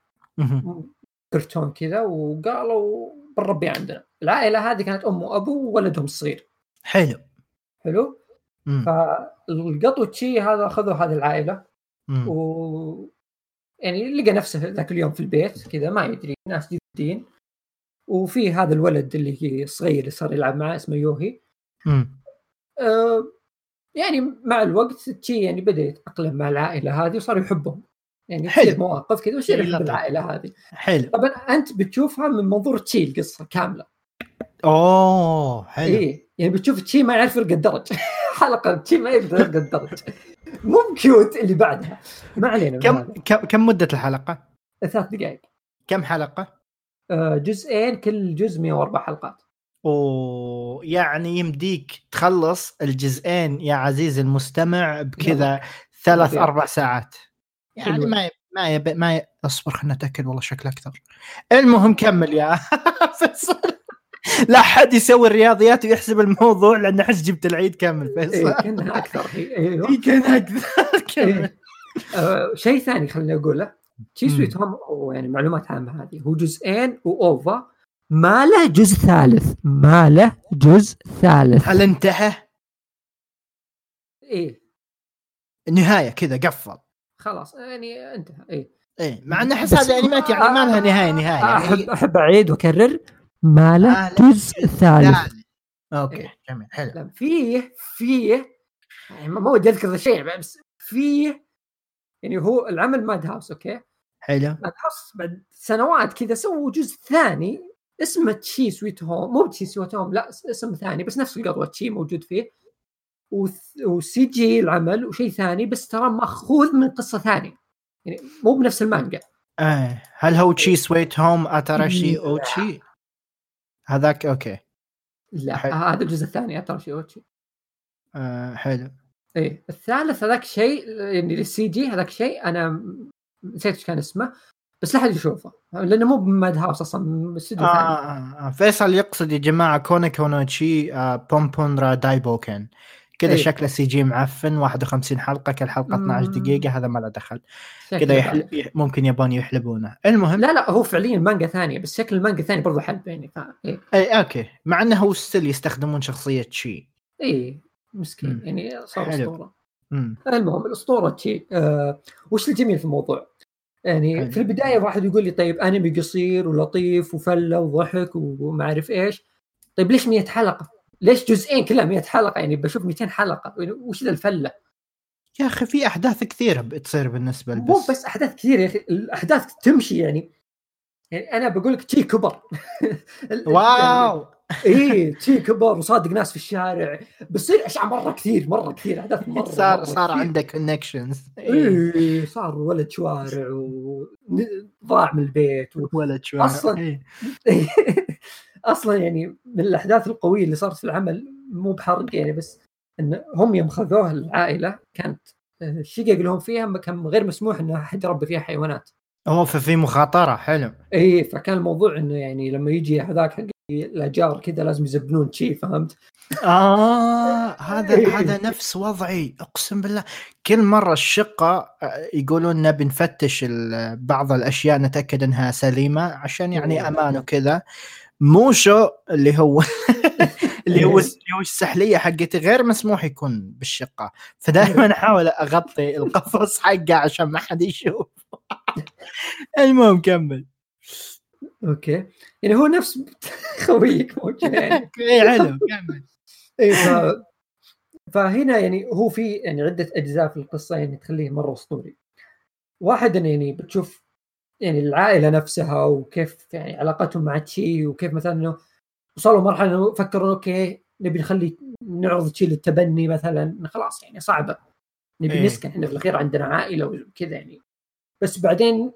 كرتون كذا وقالوا بنربيه عندنا العائلة هذه كانت أم وأبو وولدهم الصغير حلو حلو مم. فالقط تشي هذا أخذوا هذه العائلة مم. و يعني لقى نفسه ذاك اليوم في البيت كذا ما يدري ناس جديدين وفي هذا الولد اللي الصغير اللي صار يلعب معاه اسمه يوهي. آه يعني مع الوقت تشي يعني بدا يتاقلم مع العائلة هذه وصار يحبهم. يعني حلو. مواقف كذا ويصير جميل يحب. العائلة هذه. حلو. طبعا أنت بتشوفها من منظور تشي القصة كاملة. أوه حلو. إيه يعني بتشوف تشي ما يعرف يرقى الدرج حلقة تشي ما يقدر يرقى الدرج مو بكيوت اللي بعدها. ما علينا كم. كم كم مدة الحلقة؟ ثلاث دقائق. كم حلقة؟ آه، جزئين كل جزء 104 حلقات. اوه يعني يمديك تخلص الجزئين يا عزيزي المستمع بكذا ثلاث لطيف. أربع ساعات. يعني حلوة. ما يب... ما يب... ما ي... أصبر خلنا نتاكد والله شكله أكثر. المهم كمل يا فيصل. لا حد يسوي الرياضيات ويحسب الموضوع لأن أحس جبت العيد. كامل إيه فيصل. كانها أكثر. هي أيوه. إيه كان أكثر. كمل. إيه. آه شيء ثاني خليني أقوله. مم. سويت هوم هو يعني معلومات عامة هذه. هو جزئين واوفا ما له جزء ثالث. ما له جزء ثالث. هل انتهى؟ إيه. نهاية كذا قفل. خلاص يعني انتهى. إيه. إيه مع إن أحس هذه انميات يعني ما لها نهاية نهاية. احب يعني أحب أعيد وأكرر. ما له جزء ثالث. okay إيه. جميل حلو. فيه فيه يعني ما ودي أذكر ذا الشيء بس فيه يعني هو العمل Madhouse okay؟ حلو. Madhouse بعد سنوات كذا سووا جزء ثاني اسمه Chi's Sweet Home مو Chi's Sweet Home لا اس- اسم ثاني بس نفس القطوة تشي موجود فيه. و CG العمل وشيء ثاني بس ترى مأخوذ من قصة ثانية. يعني مو بنفس المانجا. إيه. هل هو Chi's Sweet Home Atarashii لا. Ouchi؟ هذاك okay. لا حلو. آه، هذا الجزء الثاني ترى شيء Ouchi. آه حلو. إيه الثالث هذاك شيء يعني لل CG هذاك شيء أنا نسيت إيش كان اسمه. بس لا أحد يشوفه لأنه مو ب Madhouse أصلا استوديو آه, ثاني آه, آه. فيصل يقصد يا جماعة Koneko no Chi آه Ponponra Daibouken كذا إيه. شكله CG معفن 51 حلقة كل حلقة 12 مم. دقيقة هذا ما له دخل كذا يحل... ممكن يبون يحلبونه المهم لا لا هو فعليا مانجا ثانية بس شكل المانجا الثاني برضه حلب يعني ف... إيه اي okay مع إنه هو still يستخدمون شخصية تشي إيه مسكين مم. يعني صار. أسطورة المهم الأسطورة تشي آه وش الجميل في الموضوع؟ يعني حلو. في البداية واحد يقول لي طيب أنمي قصير ولطيف وفلة وضحك وما أعرف إيش. طيب ليش 100 حلقة؟ ليش جزئين كلها 100 حلقة؟ يعني بشوف 200 حلقة. يعني وش ذا الفلة؟ يا أخي في أحداث كثيرة بتصير بالنسبة مو لبس. بس أحداث كثير يا أخي الأحداث تمشي يعني. يعني أنا بقول لك تشي كبر. wow! إيه تشي كبر وصادق ناس في الشارع بتصير اشياء مرة كثير مرة كثير أحداث مرة صار مرة صار كثير. عندك connections إيه صار ولد شوارع وضاع من البيت و... ولد شوي أصلاً. إيه. أصلا يعني من الأحداث القوية اللي صارت في العمل مو بحرق يعني بس إن هم يوم خذوها العائلة كانت آه، الشقق اللي هم فيها كان غير مسموح إنه أحد يربي فيها حيوانات اوه ففي مخاطرة حلو اي فكان الموضوع إنه يعني لما يجي هذاك حق الأجار كذا لازم يزبنون شي فهمت؟ آه هذا إيه. هذا نفس وضعي أقسم بالله. كل مرة الشقة آه، يقولون نبي نفتش بعض الأشياء نتأكد إنها سليمة عشان يعني أوه. أمان وكذا. موشو اللي هو اللي هو اللي هو السحلية حقتي غير مسموح يكون بالشقة. فدائما أحاول أغطي القفص حقه عشان ما حد يشوف. المهم كمل. أوكي. يعني هو نفس خويك موجود يعني. اي كمل. إيه ف... فهنا يعني هو في يعني عده أجزاء في القصة يعني تخليه مرة أسطوري. واحد يعني بتشوف يعني العائلة نفسها وكيف يعني علاقتهم مع تشي وكيف مثلا إنه وصلوا مرحلة إنه فكروا أوكي نبي نخلي نعرض تشي للتبني مثلا. خلاص يعني صعبة. نبي إيه. نسكن إحنا في الأخير عندنا عائلة وكذا يعني. بس بعدين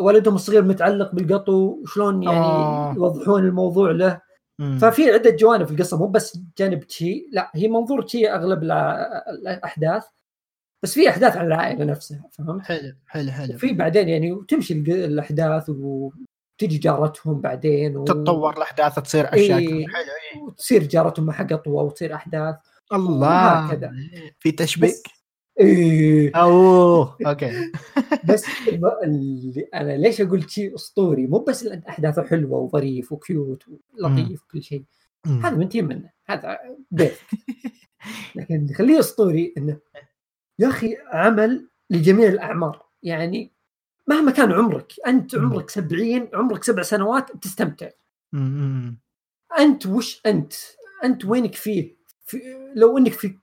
ولدهم الصغير متعلق بالقطو شلون يعني آه. يوضحون الموضوع له مم. ففي عدة جوانب في القصة مو بس جانب تشي لا هي منظور تشي أغلب الاحداث بس في أحداث عن العائله نفسها فهمت؟ حلو حلو حلو وفي بعدين يعني وتمشي الأحداث وتجي جارتهم بعدين و... تتطور الأحداث تصير أشياء إيه. حلو إيه. وتصير جارتهم مع قطوة وتصير أحداث الله وهكذا. في تشبيك أوه okay. بس اللي أنا ليش أقول شيء أسطوري؟ مو بس لأن أحداثه حلوة وظريف و cute ولطيف وكل شيء هذا من تيم منه. هذا بيت لكن اللي يخليه أسطوري إنه يا أخي عمل لجميع الأعمار. يعني مهما كان عمرك أنت. عمرك 70 عمرك سبع سنوات بتستمتع أمم. أنت وش أنت؟ أنت وينك فيه؟ في لو إنك في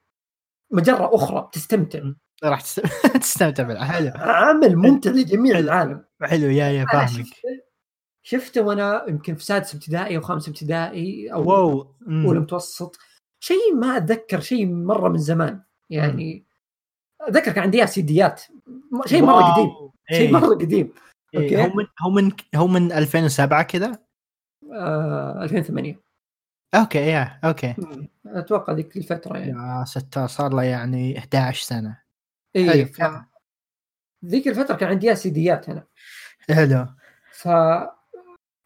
مجرة أخرى بتستمتع راح تست- تستمتع بالله حلو. عمل ممتع لجميع العالم. حلو يا يا فاهمك. شفته شفته وأنا يمكن في سادس ابتدائي أو خامس ابتدائي أو واو. أولى متوسط. شيء ما أتذكر شيء مرة من زمان. يعني أتذكر كان عندي سيديات. شيء مرة. قديم. شيء إيه. مرة قديم. إيه. okay. هو من هو من هو من 2007 كذا آه 2008 okay يا okay أتوقع ذيك الفترة يعني يا ستار صار له يعني 11 سنة اي. ف... ذيك الفترة كان عندي سيديات أنا حلو ف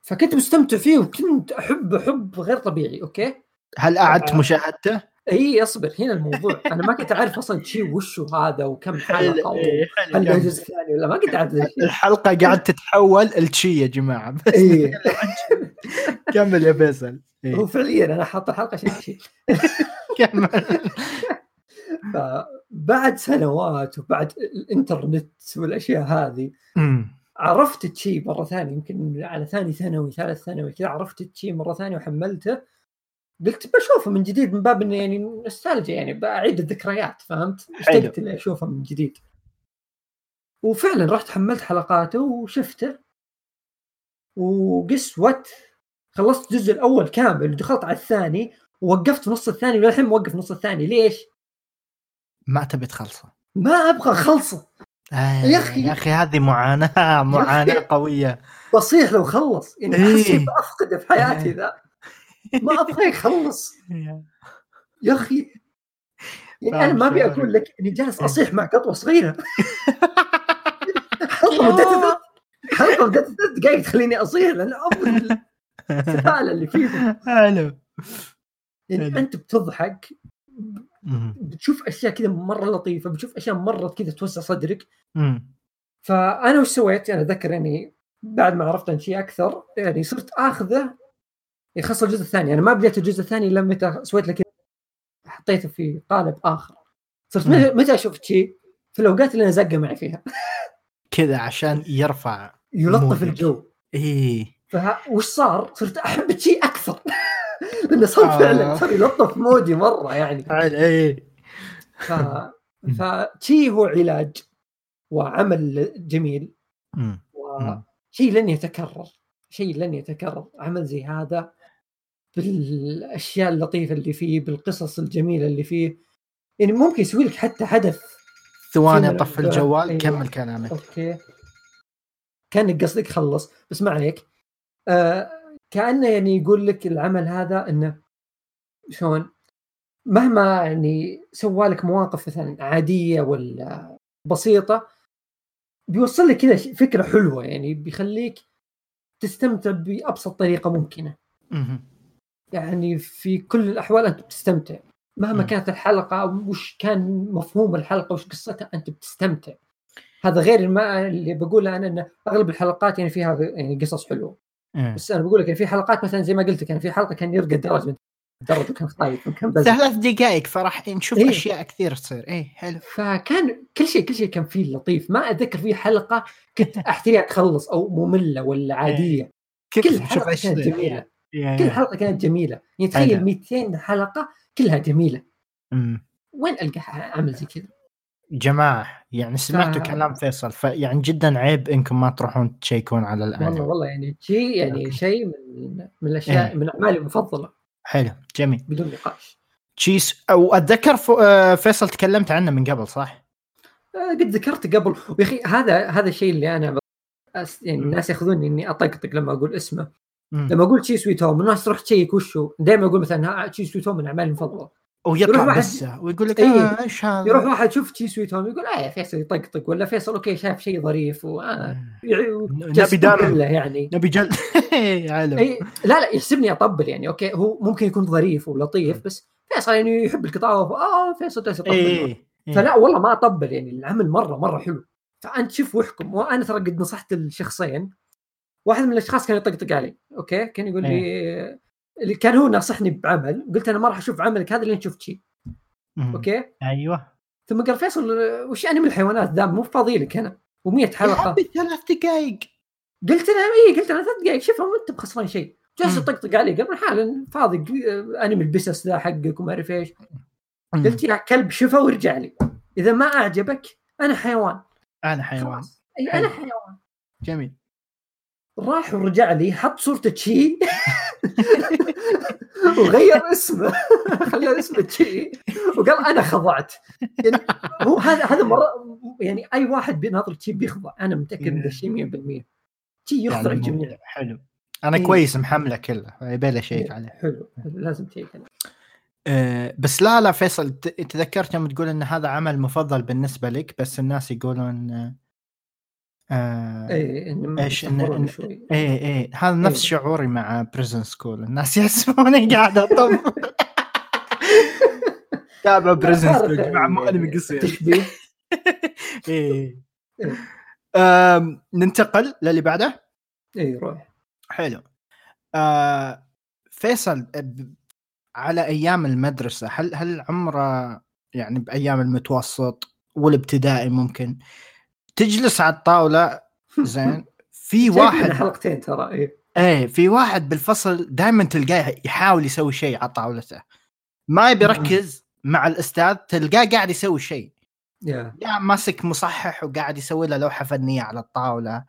فكنت مستمتع فيه وكنت أحب حب غير طبيعي أوكي هل اعدت. مشاهدته؟ اي اصبر هنا الموضوع. أنا ما كنت أعرف أصلا شيء وشو هذا وكم حلقة إيه، هل له. جزء ثاني ولا ما كنت أعرف الحلقة قاعد تتحول لتشي يا جماعة. بس اي كمل يا فيصل. إيه. هو فعليا أنا حاط الحلقة عشان شيء كمل. فبعد سنوات وبعد الإنترنت والأشياء هذه. عرفت تشي مرة ثانية يمكن على ثاني ثانوي ثالث ثانوي كذا عرفت تشي مرة ثانية وحملته. قلت بشوفه من جديد من باب إنه يعني نوستالجيا يعني بعيد الذكريات فهمت؟ اشتقت اني أشوفه من جديد. وفعلا رحت حملت حلقاته وشفته وقس وات خلصت الجزء الأول كامل ودخلت على الثاني ووقفت في نص الثاني وللحين موقف نص الثاني ليش؟ ما تبي تخلصه ما أبغى أخلصه آه يا أخي. يا أخي هذه معاناة معاناة قوية بصيح لو خلص يعني إيه. افقده في حياتي ذا ما أبغى يخلص يا أخي يعني أنا ما أبي أقول لك إني جالس أصيح مع قطوة صغيرة حلقة مدتها حلقة مدتها ثلاث دقائق تخليني أصيح لأن أبغى السفاله اللي فيهم حلو يعني. أنت بتضحك. بتشوف أشياء كذا مرة لطيفة بتشوف أشياء مرة كذا توسع صدرك. فأنا وش سويت؟ أنا اتذكر يعني بعد ما عرفت عن شيء أكثر يعني صرت آخذه يعني خاصة الجزء الثاني. أنا ما بديت الجزء الثاني إلا متى سويت كذا حطيته في قالب آخر. صرت متى- متى أشوف شيء؟ في الأوقات اللي أنا زقة معي فيها. كذا عشان يرفع يلطف. الجو. فها وش صار؟ صرت أحب شيء أكثر. لأنه صار آه. فعلا صار يلطف مودي مرة يعني. إيه. ف فشي هو علاج وعمل جميل. وشيء لن يتكرر. شيء لن يتكرر. عمل زي هذا بالأشياء اللطيفة اللي فيه بالقصص الجميلة اللي فيه. يعني ممكن يسوي لك حتى حدث ثواني طف ال- الجوال. أيوة. كمل كلامك. أوكي. كأنك قصدك خلص بس ما عليك. آه كأنه يعني يقول لك العمل هذا إنه شلون؟ مهما يعني سوى لك مواقف مثلا عادية ولا بسيطة بيوصل لك كذا فكرة حلوة. يعني بيخليك تستمتع بأبسط طريقة ممكنة. يعني في كل الأحوال أنت بتستمتع. مهما مم. كانت الحلقة وش كان مفهوم الحلقة وش قصتها أنت بتستمتع. هذا غير ما اللي بقوله أنا إن أغلب الحلقات يعني فيها يعني قصص حلوة. إيه. بس أنا بقول لك يعني في حلقات مثلا زي ما قلت لك يعني في حلقة كان يرقى الدرج من الدرج وكان خايف وكان بزر ثلاث دقائق فراح نشوف إيه. أشياء كثير تصير. إيه حلو. فكان كل شيء كل شيء كان فيه لطيف. ما أتذكر فيه حلقة كنت أحتريها تخلص أو مملة ولا عادية. كل حلقة كانت جميلة. إيه. كل حلقة كانت جميلة يعني تخيل حلو. 200 حلقة كلها جميلة مم. وين ألقى عمل زي كذا جماعة يعني سمعتوا ف- كلام فيصل فيعني جدا عيب إنكم ما تروحون تشيكون على والله الانمي والله يعني شيء يعني. شيء من من الأشياء إيه. من أعمالي المفضلة حلو جميل بدون نقاش تشيس أو أتذكر. آه، فيصل تكلمت عنه من قبل صح؟ آه، قد ذكرت قبل ويا أخي هذا هذا الشيء اللي أنا يعني. الناس يأخذوني إني أطقطق لما أقول اسمه مم. لما أقول Chi's Sweet Home الناس تروح تشيك وشو؟ دائما أقول مثلا Chi's Sweet Home من أعمالي المفضلة. ويطلع بس ويقول لك إيه. آه إيش هذا؟ يروح واحد شوف Chi's Sweet Home يقول آه يا فيصل يطقطق ولا فيصل okay شاف شيء ظريف. و آه، نبي دارم له يعني. نبي جل اي لا لا يحسبني أطبل يعني أوكي هو ممكن يكون ظريف ولطيف بس فيصل يعني يحب القطاوة آه فيصل جالس يطبل إيه. فلا والله ما أطبل يعني العمل مرة مرة حلو. فأنت شوف واحكم. وأنا ترى قد نصحت الشخصين واحد من الأشخاص كان يطقطق علي okay؟ كان يقول لي اللي كان هو ناصحني بعمل قلت أنا ما راح أشوف عملك هذا لين شفت شيء. okay؟ أيوه. ثم قال فيصل وش يعني من الحيوانات؟ ذا مو فاضي لك أنا و100 حلقة. حبي ثلاث دقائق قلت له اي قلت له ثلاث دقائق شوفها ما أنت بخسران شيء. جالس. يطقطق علي قبل حالا فاضي أنمي البسس ذا حقك وما أعرف إيش. قلت يا كلب شوفه وارجع لي. إذا ما أعجبك أنا حيوان. أنا حيوان. أي أنا. حيوان. جميل. راح ورجع لي حط صورة تشي وغير اسمه. خلى اسمه تشي وقال أنا خضعت. يعني هو هذا هذا مرة يعني أي واحد بيناظر تشي بيخضع. أنا متأكد من ذا الشيء 100% تشي يخضع يعني الجميع. حلو. أنا إيه. كويس محمله كله. يبي له شيك عليه. حلو. لازم تشيك عليه. أه بس لا لا فيصل تذكرت يوم تقول إن هذا عمل مفضل بالنسبة لك بس الناس يقولون آه، اي إنه إيش؟ إنه- يصبرون إنه- شوي. إيه إيه. هذا نفس إيه. شعوري مع Prison School الناس يحسبوني قاعد أطبل تابع Prison School مو انمي قصير تشبيه إيه. آم، ننتقل للي بعده؟ اي روح. حلو. آه فيصل على أيام المدرسة هل هل عمره يعني بأيام المتوسط والابتدائي ممكن؟ تجلس على الطاولة. زين. في واحد حلقتين ترى اي إيه في واحد بالفصل دائما تلقاه يحاول يسوي شيء على طاولته. ما يبي يركز مع الأستاذ تلقاه قاعد يسوي شيء. يا. يا ماسك مصحح وقاعد يسوي له لوحة فنية على الطاولة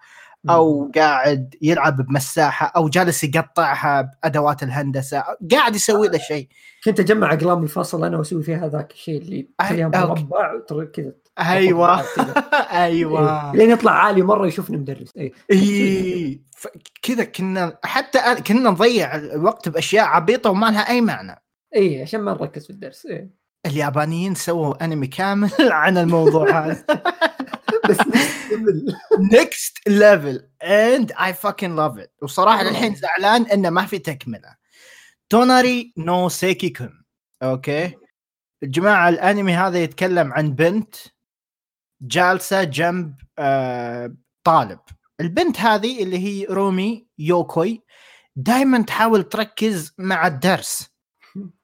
أو قاعد يلعب بمساحة أو جالس يقطعها بأدوات الهندسة قاعد يسوي له شيء. كنت أجمع أقلام الفصل أنا وأسوي فيها ذاك الشيء اللي okay. مربع كذا. أيوه. إيه. أيوه. لين يطلع عالي مرة يشوفني مدرس اي اي ف- كذا كنا حتى كنا نضيع الوقت بأشياء عبيطة وما لها أي معنى. اي عشان ما نركز في الدرس. اي اليابانيين سووا أنمي كامل عن الموضوع هذا. بس. next level and I fucking love it وصراحة للحين زعلان إنه ما في تكملة. Tonari no Seki-kun okay. الجماعة الأنمي هذا يتكلم عن بنت جالسة جنب آه طالب. البنت هذه اللي هي رومي يوكوي دائما تحاول تركز مع الدرس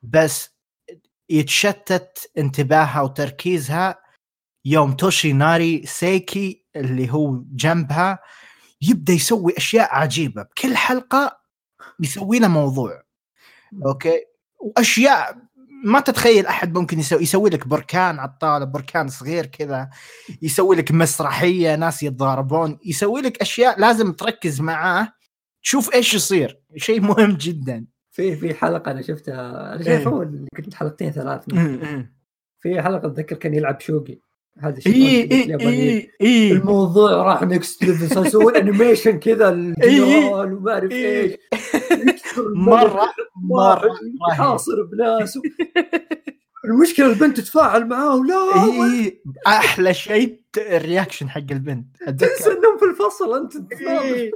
بس يتشتت انتباهها وتركيزها. يوم Toshinari Seki اللي هو جنبها يبدأ يسوي أشياء عجيبة. بكل حلقة يسوي له موضوع. أوكي؟ وأشياء ما تتخيل أحد ممكن يسوي يسوي لك بركان على الطاولة بركان صغير كذا يسوي لك مسرحية ناس يتضاربون يسوي لك أشياء لازم تركز معاه تشوف إيش يصير. شيء مهم جدا. في في حلقة أنا شفتها أنا إيه. شايف اول كنت حلقتين ثلاث. في حلقة أتذكر كان يلعب شوقي. هذا الشيء اي اي. اي اي الموضوع راح next level صار يسوون animation كذا الجنرال وما أعرف إيه. إيش. مرة مرة يحاصر بناس. المشكلة البنت تتفاعل معاه ولا اي أحلى شيء ال reaction حق البنت تنسى إنهم في الفصل أنت تتفاعل. إيه.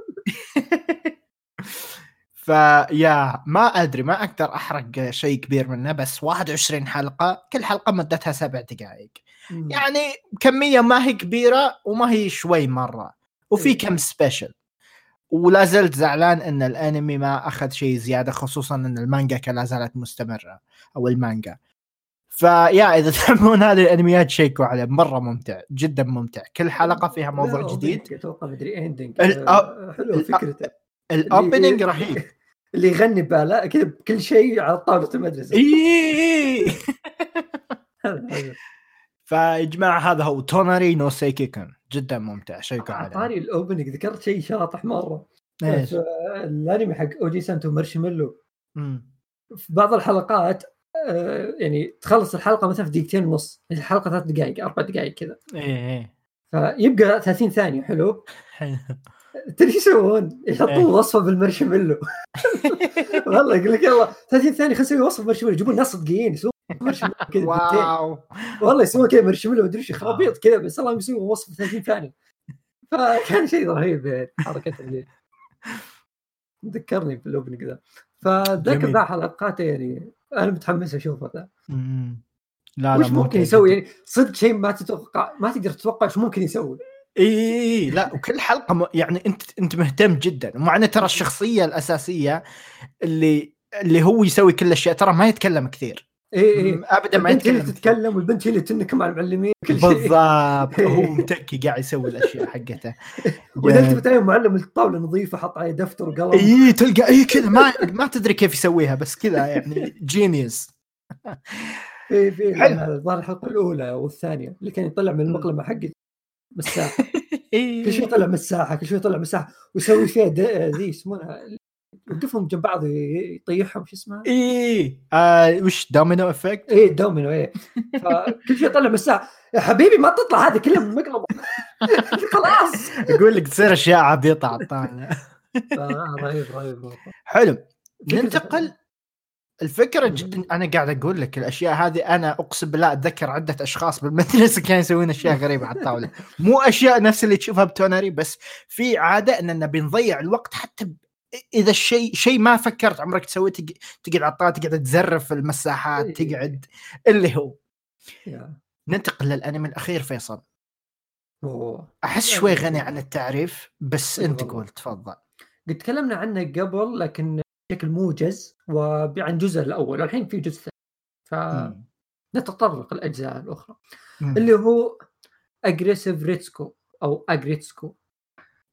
ف yeah ما أدري ما أقدر أحرق شيء كبير منه بس 21 حلقة كل حلقة مدتها سبع دقائق يعني كمية ما هي كبيرة وما هي شوي مرة. وفي إيه. كم special ولا زلت زعلان إن الأنمي ما أخذ شيء زيادة خصوصا إن المانجا لا زالت مستمرة أو المانجا. ف yeah إذا تحبون هذه الأنميات شيكوا عليه. مرة ممتع جدا ممتع. كل حلقة فيها موضوع جديد. أتوقع مدري ending ال- حلوة فكرته. ال opening رهيب. اللي يغني بالا كذا بكل شيء على طاولة المدرسة. اي. فيا جماعة هذا هو. Tonari no Seki-kun جدا ممتع. شيكوا عليه. أعطاني ال opening. ذكرت شيء شاطح مرة. إيش؟ الأنمي حق Ojisan to Marshmallow. في بعض الحلقات آه، يعني تخلص الحلقة مثلا في دقيقتين ونص. الحلقة ثلاث دقائق أربع دقائق كذا. إيه إيه. فيبقى 30 ثانية. حلو. تدري إيش يسوون؟ إيه. يحطون وصفة بالمارشميلو. والله يقول لك يلا 30 ثانية خلينا نسوي وصفة بالمارشميلو. يجيبون ناس صدقين. يسوون كذا. wow. والله يسوون كذا مارشميلو مدري إيش خرابيط كذا بس الله يسوون وصفه 30 ثانية. فكان شيء رهيب حركة اللي ذكرني بال opening ذا. فذاك. ذا حلقاته يعني أنا متحمس أشوفه ذا. لا وش لا ممكن ممتع يسوي. يعني صدق شيء ما تتوقع ما تقدر تتوقع إيش ممكن يسوي. إي لا وكل حلقة م... يعني أنت أنت مهتم جدا. ومع انه ترى الشخصية الأساسية اللي اللي هو يسوي كل الأشياء ترى ما يتكلم كثير. اي اي ابدا ما البنت هي اللي. تتكلم والبنت هي اللي تنك مع المعلمين كل شيء. بالضبط. هو متكي قاعد يسوي الأشياء حقته. وإذا التفت عليه معلم الطاولة نظيفة حط عليه دفتر وقلم. اي تلقى اي كذا. ما ما تدري كيف يسويها بس كذا يعني. جينيوس في في. الظاهر الحلقة الأولى والثانية اللي كان يطلع من المقلمة حقت مساحة. اي كل شوي يطلع مساحة كل شوي يطلع مساحة. ويسوي فيها د- ذي يسمونها يوقفهم جنب بعض يطيحهم شو اسمها؟ إي آه وش domino effect؟ إيه الدومينو إيه فكل شوي يطلع مساحة. يا حبيبي ما تطلع هذه كلها من المقلمه خلاص. يقول لك تصير أشياء عبيطة على الطاولة. رهيب رهيب. حلو. ننتقل. الفكرة جدا أنا قاعد أقول لك الأشياء هذه أنا أقسم بالله أتذكر عدة أشخاص بالمدرسة كانوا يسوون أشياء غريبة على الطاولة. مو أشياء نفس اللي تشوفها ب Tonari بس في عادة اننا بنضيع الوقت حتى. إذا الشيء شيء ما فكرت عمرك تسويه تق... تقعد على الطاولة تقعد تزرف في المساحات إيه. تقعد اللي هو. ننتقل للأنمي الأخير فيصل أوه. أحس شوي غني عن التعريف بس أنت. قول تفضل قد تكلمنا عنه قبل لكن بشكل موجز وعن جزء الأول والحين في جزء ثاني فنتطرق الاجزاء الأخرى مم. اللي هو Aggressive Retsuko أو Aggretsuko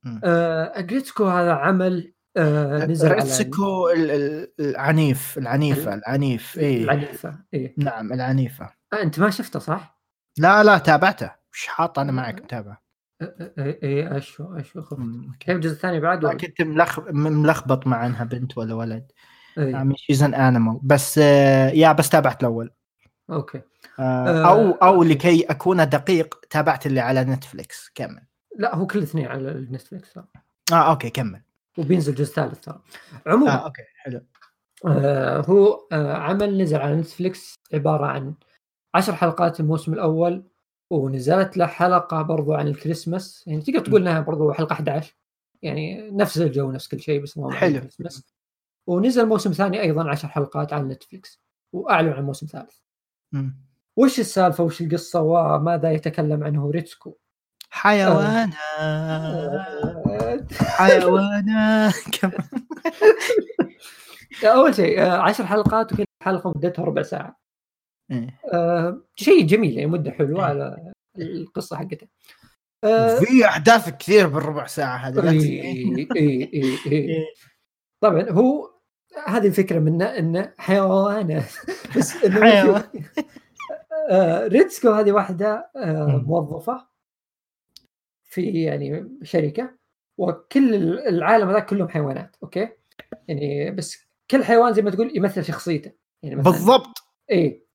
مم. آه، Aggretsuko هذا عمل آه، نزل على ريتسكو ال- ال- العنيف العنيفة العنيف إيه. العنيفة إيه. نعم العنيفة. آه، أنت ما شفته صح؟ لا لا تابعته. وش حاط أنا معك متابع. إيه، إيه، أشو أشو خفت الجزء الثاني بعد؟ كنت ملخبط مع أنها بنت ولا ولد. she's an animal بس آه، yeah بس تابعت الأول. okay. آه أو أو لكي أكون دقيق تابعت اللي على Netflix. كمل. لا هو كل اثنين على ال Netflix آه okay كمل. وبينزل جزء ثالث ترى. عموما آه okay حلو. آه هو آه عمل نزل على Netflix عبارة عن عشر حلقات الموسم الأول ونزلت له حلقة برضو عن الكريسماس. يعني تقدر تقول إنها برضو حلقة 11 يعني نفس الجو نفس كل شيء بس حلو. الكريسماس. ونزل موسم ثاني أيضا 10 حلقات على نتفلكس وأعلن عن موسم ثالث. وش السالفة؟ وش القصة؟ وماذا يتكلم عنه ريتسكو؟ حيوانات. آه، حيوانات كمل. أول شيء آه، عشر حلقات وكل حلقة مدتها ربع ساعة إيه. آه، شيء جميل يعني مدة حلوة على القصة حقته آه، في أحداث كثير بالربع ساعة هذه اي تس- اي اي اي إيه. طبعا هو هذه الفكرة منه إنه حيوانات بس إنه حيوان. آه، ريتسكو هذه واحدة آه، مم. موظفة في يعني شركة وكل العالم هذا كلهم حيوانات okay؟ يعني بس كل حيوان زي ما تقول يمثل شخصيته. يعني مثلا بالضبط. إيه.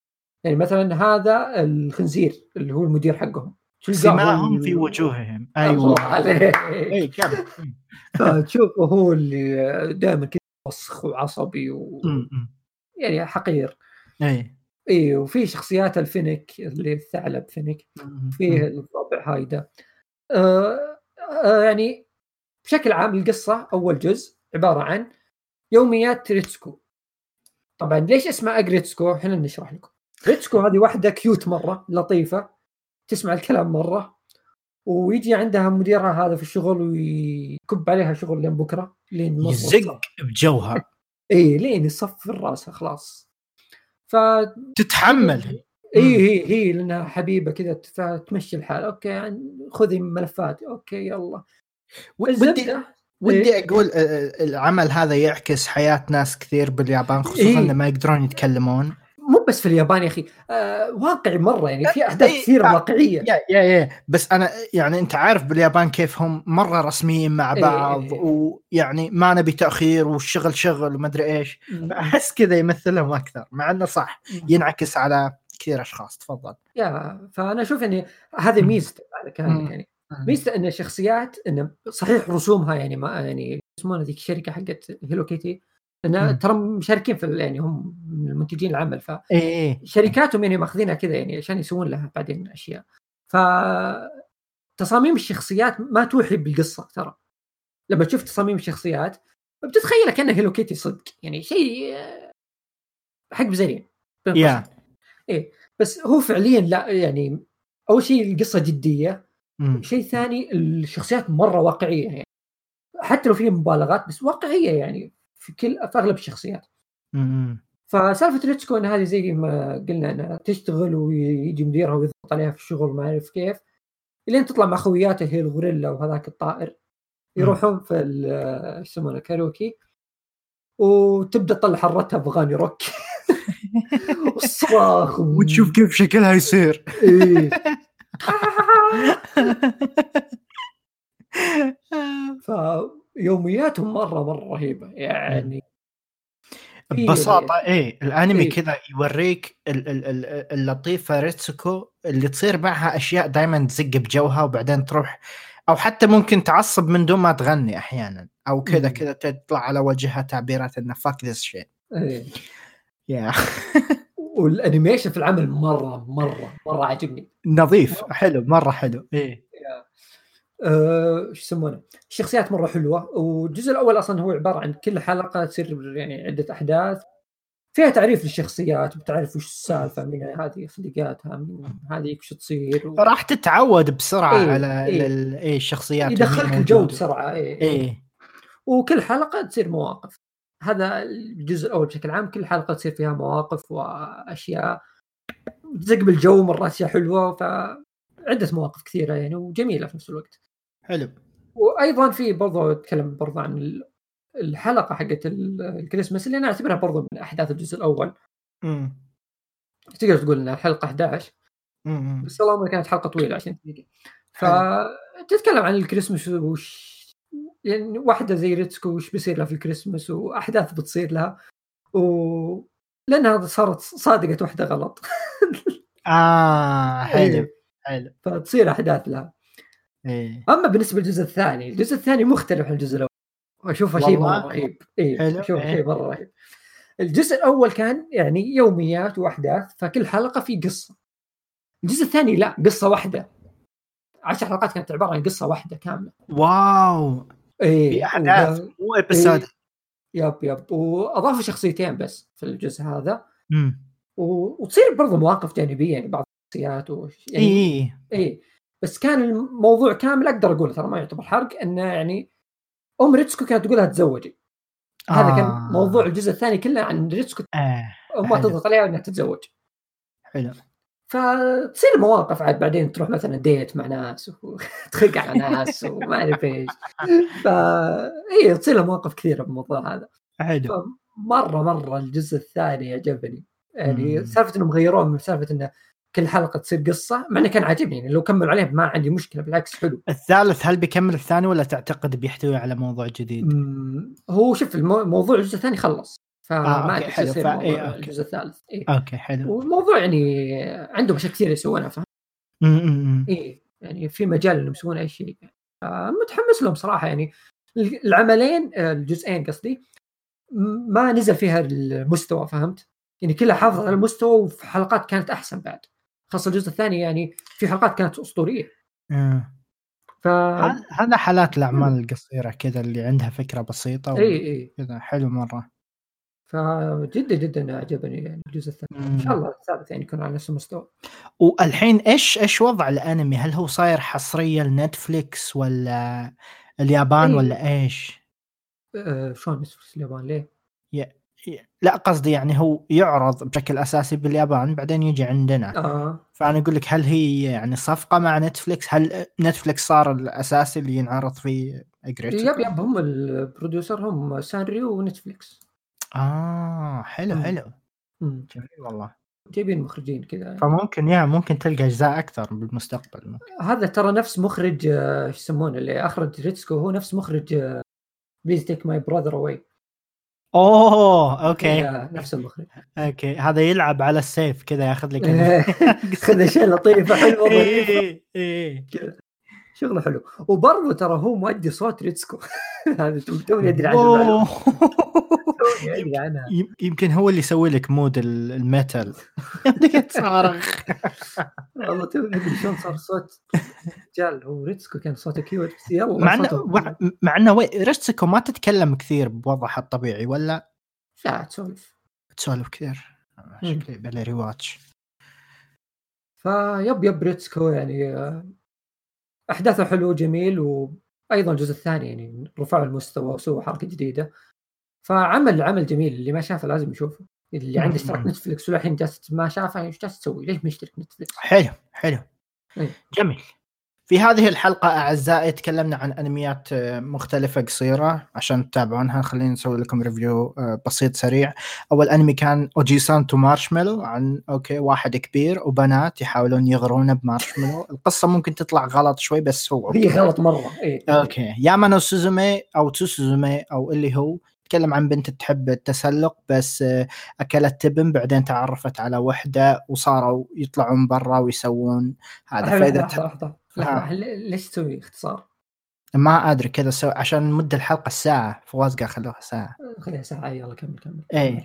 يعني مثلا هذا الخنزير اللي هو المدير حقهم. سماهم في وجوههم. أيوه. عليك. اي كمل فتشوفه هو اللي دائما كذا وسخ وعصبي أمم. ويعني حقير. اي اي وفي شخصيات ال fennec اللي الثعلب fennec. فيه الطابع هايدا آه آه يعني بشكل عام القصة أول جزء عبارة عن يوميات ريتسكو. طبعا ليش اسمها أجريتسكو إحنا نشرح لكم. ريتسكو هذه واحدة cute مرة لطيفة تسمع الكلام مرة ويجي عندها مديرها هذا في الشغل ويكب عليها شغل لين بكرة لين يزق بجوها اي لين يصفر راسها خلاص. ف تتحمل. هي. اي هي هي لأنها حبيبة كذا تمشي الحال. okay يعني خذي ملفات okay يلا. ودي ودي أقول آه، آه، العمل هذا يعكس حياة ناس كثير باليابان خصوصا إيه. لما يقدرون يتكلمون مو بس في اليابان يا أخي آه واقعي مرة يعني في أحداث إيه، كثيرة آه، واقعية يا يا يا بس أنا يعني أنت عارف باليابان كيف هم مرة رسميين مع إيه، بعض إيه. ويعني ما نبي تأخير والشغل شغل وما أدري إيش احس كذا يمثلهم أكثر مع إنه صح ينعكس على كثير أشخاص تفضل يا فأنا أشوف اني هذه مم. ميزته على كلامك. يعني ميزته أن الشخصيات انه صحيح رسومها يعني ما يعني يسمونها ذيك الشركة حقت هيلو كيتي مم. ترى مشاركين في يعني هم من المنتجين العمل ف اي اي شركاتهم يعني ماخذينها كذا يعني عشان يسوون لها بعدين أشياء. ف تصاميم الشخصيات ما توحي بالقصة ترى. لما تشوف تصاميم الشخصيات بتتخيلها كانها هيلو كيتي صدق يعني شيء حق بزرين يا. بس هو فعليا لا يعني أول شيء القصة جدية. مم. شيء ثاني الشخصيات مرة واقعية يعني. حتى لو في مبالغات بس واقعية يعني في كل في أغلب الشخصيات. مم. فسالفة ريتسكو إن هذه زي ما قلنا إنها تشتغل ويجي مديرها ويضغط عليها في الشغل ما أعرف كيف. إلين تطلع مع خوياته هي الغوريلا وهذاك الطائر. يروحون في إيش يسمونه كاريوكي. وتبدأ تطلع حرتها بأغاني روك. والصراخ وتشوف كيف شكلها يصير. إيه. فيومياتهم مرة مرة رهيبة يعني ببساطة إيه الأنمي إيه. كذا يوريك ال- ال- ال- اللطيفة ريتسوكو اللي تصير معها أشياء دائما تزق بجوها وبعدين تروح أو حتى ممكن تعصب من دون ما تغني أحيانا أو كذا. كذا تطلع على وجهها تعبيرات انه fuck this shit. yeah وال animation في العمل مرة مرة مرة عجبني نظيف حلو مرة حلو. إيه. أه، إيش يسمونه؟ الشخصيات مرة حلوة والجزء الأول أصلا هو عبارة عن كل حلقة تصير يعني عدة أحداث. فيها تعريف للشخصيات بتعرف وش السالفة من هذه خلقاتها من هذه وش تصير. و... راح تتعود بسرعة إيه، على إيه. ال- إيه الشخصيات يدخلك الجو. بسرعة إيه. إيه. وكل حلقة تصير مواقف. هذا الجزء الأول بشكل عام كل حلقة تصير فيها مواقف وأشياء تزق بالجو مره أشياء حلوة فعدة مواقف كثيرة يعني وجميلة في نفس الوقت حلو وأيضا في برضو أتكلم برضو عن ال- الحلقة حقت ال- الكريسماس اللي أنا أعتبرها برضو من أحداث الجزء الأول مم. تقدر تقول إنها الحلقة 11 مم. بس اللهم كانت حلقة طويلة 20 دقيقه. فتتكلم عن الكريسماس وش يعني واحدة زي ريتسكو وش بيصير لها في الكريسماس وأحداث بتصير لها و لانها صارت صادقت واحدة غلط. آه حلو إيه. حلو فتصير أحداث لها. إيه. أما بالنسبة للجزء الثاني الجزء الثاني مختلف عن الجزء الأول. أشوفه شيء؟ مرة رهيب. اي حلو، أشوفه إيه. شيء مرة رهيب. الجزء الأول كان يعني يوميات وأحداث فكل حلقة في قصة. الجزء الثاني لا قصة واحدة. عشر حلقات كانت عبارة عن قصة واحدة كاملة. واو. اي في أحداث مو episode yep yep. واضافوا شخصيتين بس في الجزء هذا. امم و... وتصير برضو مواقف جانبية يعني بعض الشخصيات و... يعني اي اي بس كان الموضوع كامل أقدر أقول ترى ما يعتبر حرق إنه يعني أم ريتسكو كانت تقولها تزوجي. هذا كان آه. موضوع الجزء الثاني كله عن ريتسكو. آه. امها. تضغط عليها إنها تتزوج. حلو. فتصير مواقف عاد بعدين تروح مثلا date مع ناس وتخق على ناس وما أعرف إيش. فا اي تصير له مواقف كثيرة بالموضوع هذا. حلو. مره مرة الجزء الثاني عجبني. يعني. سالفة إنهم غيروه من سالفة انه كل حلقة تصير قصة مع إنه كان عاجبني. يعني لو كملوا عليه ما عندي مشكلة بالعكس حلو. الثالث هل بيكمل الثاني ولا تعتقد بيحتوي على موضوع جديد؟ هو شوف المو- موضوع الجزء الثاني خلص. فما آه، حلو. فا- إيه،. الجزء الثالث إيه. okay حلو والموضوع يعني عندهم أشياء كثير يسوونها فاهم. اي يعني في مجال إنهم يسوون أي شيء آه، متحمس لهم صراحة يعني العملين آه، الجزئين قصدي ما نزل فيها المستوى فهمت؟ يعني كلها حافظت على المستوى وفي حلقات كانت أحسن بعد خاصة الجزء الثاني يعني في حلقات كانت أسطورية أمم. ف هذا- هذا حالات الأعمال القصيرة كذا اللي عندها فكرة بسيطة اي اي كذا حلو مرة فجدا جدا عجبني يعني الجزء الثاني إن شاء الله الثالث يعني يكون على نفس المستوى والحين إيش إيش وضع الأنمي؟ هل هو صاير حصرية لنتفليكس ولا اليابان إيه. ولا إيش؟ آه شلون نتفلكس اليابان ليه؟ لا قصدي يعني هو يعرض بشكل أساسي باليابان بعدين يجي عندنا آه فأنا أقول لك هل هي يعني صفقة مع نتفليكس؟ هل نتفليكس صار الاساسي اللي ينعرض فيه اجريتو؟ yep yep هم ال producer هم سانريو ونتفلكس آه حلو مم. حلو. مم. جميل والله. جايبين مخرجين كذا. فممكن yeah ممكن تلقى أجزاء أكثر بالمستقبل هذا ترى نفس مخرج آه، إيش يسمونه اللي أخرج ريتسكو هو نفس مخرج Please Take My Brother Away أوه okay. نفس المخرج. okay هذا يلعب على ال safe كذا ياخذ لك خذ اشياء لطيفه حلوة ظريفه إيه إيه. كذا. شغله حلو. وبرضه ترى هو مؤدي صوت ريتسكو. هذا تو- توني أدري عنه يمكن هو اللي يسوي لك mode ال- ال metal. تصارخ والله توني أدري شلون صار صوت رجال. هو ريتسكو كان صوته cute. بس يلا مع انه مع- إنه ريتسكو ما تتكلم كثير بوضعها الطبيعي ولا؟ لا تسولف. تسولف كثير. شكلي بلا rewatch ف yep yep ريتسكو يعني آه، أحداثه حلو جميل وأيضا الجزء الثاني يعني رفعوا المستوى وسووا حركة جديدة فعمل عمل جميل اللي ما شافه لازم يشوفه اللي عنده اشتراك. نتفلكس وللحين جالس ما شافه إيش جالس تسوي؟ ليش مشترك نتفلكس؟ حلو حلو إيه. جميل في هذه الحلقة أعزائي تكلمنا عن أنميات آه، مختلفة قصيرة عشان تتابعونها. خلينا نسوي لكم review آه، بسيط سريع. أول أنمي كان أوجيسان تو مارشميلو عن okay واحد كبير وبنات يحاولون يغرونه بمارشميلو. القصة ممكن تطلع غلط شوي بس هو هي غلط مرة إيه. okay. يامانو سوزومي أو تسوزومي أو اللي هو تكلم عن بنت تحب التسلق بس آه، أكلت تبن بعدين تعرفت على وحدة وصاروا يطلعون برا ويسوون هذا. فإذا لحظة. ل- ليش تسوي اختصار؟ ما أدري كذا سو... عشان مدة الحلقة الساعة فوازقه خلوها ساعة خليها ساعة يلا كمل كمل.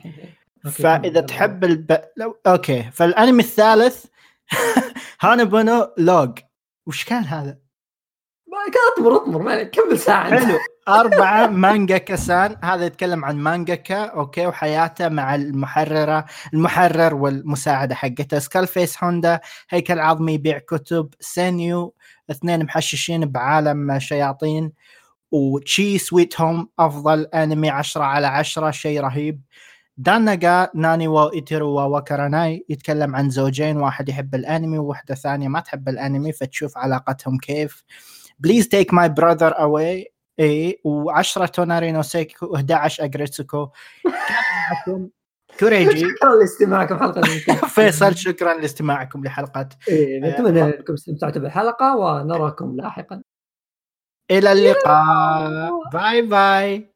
أوكي، فإذا. تحب الب... لو... أوكي فالأنمي الثالث هانبونو لوج وش كان هذا؟ ما اطمر اطمر ما كمل ساعة. حلو أربعة مانجا كسان هذا يتكلم عن مانجاكا أوكي وحياته مع المحررة المحرر والمساعدة حقته سكالفيس هوندا هيكل عظمي يبيع كتب سينيو اثنين محششين بعالم شياطين وتشي سويت هوم أفضل أنمي عشرة على عشرة شيء رهيب. داناغا ناني وايترو ووكراناي يتكلم عن زوجين واحد يحب الأنمي وواحدة ثانية ما تحب الأنمي فتشوف علاقتهم كيف. Please Take My Brother Away اي و10 Tonari no Seki-kun و11 Aggretsuko. كان معكم كوريجي. شكرا لاستماعكم حلقة. فيصل شكرا لاستماعكم لحلقة. إيه، نتمنى أنكم استمتعتوا بالحلقة ونراكم لاحقا. إلى اللقاء. Bye bye.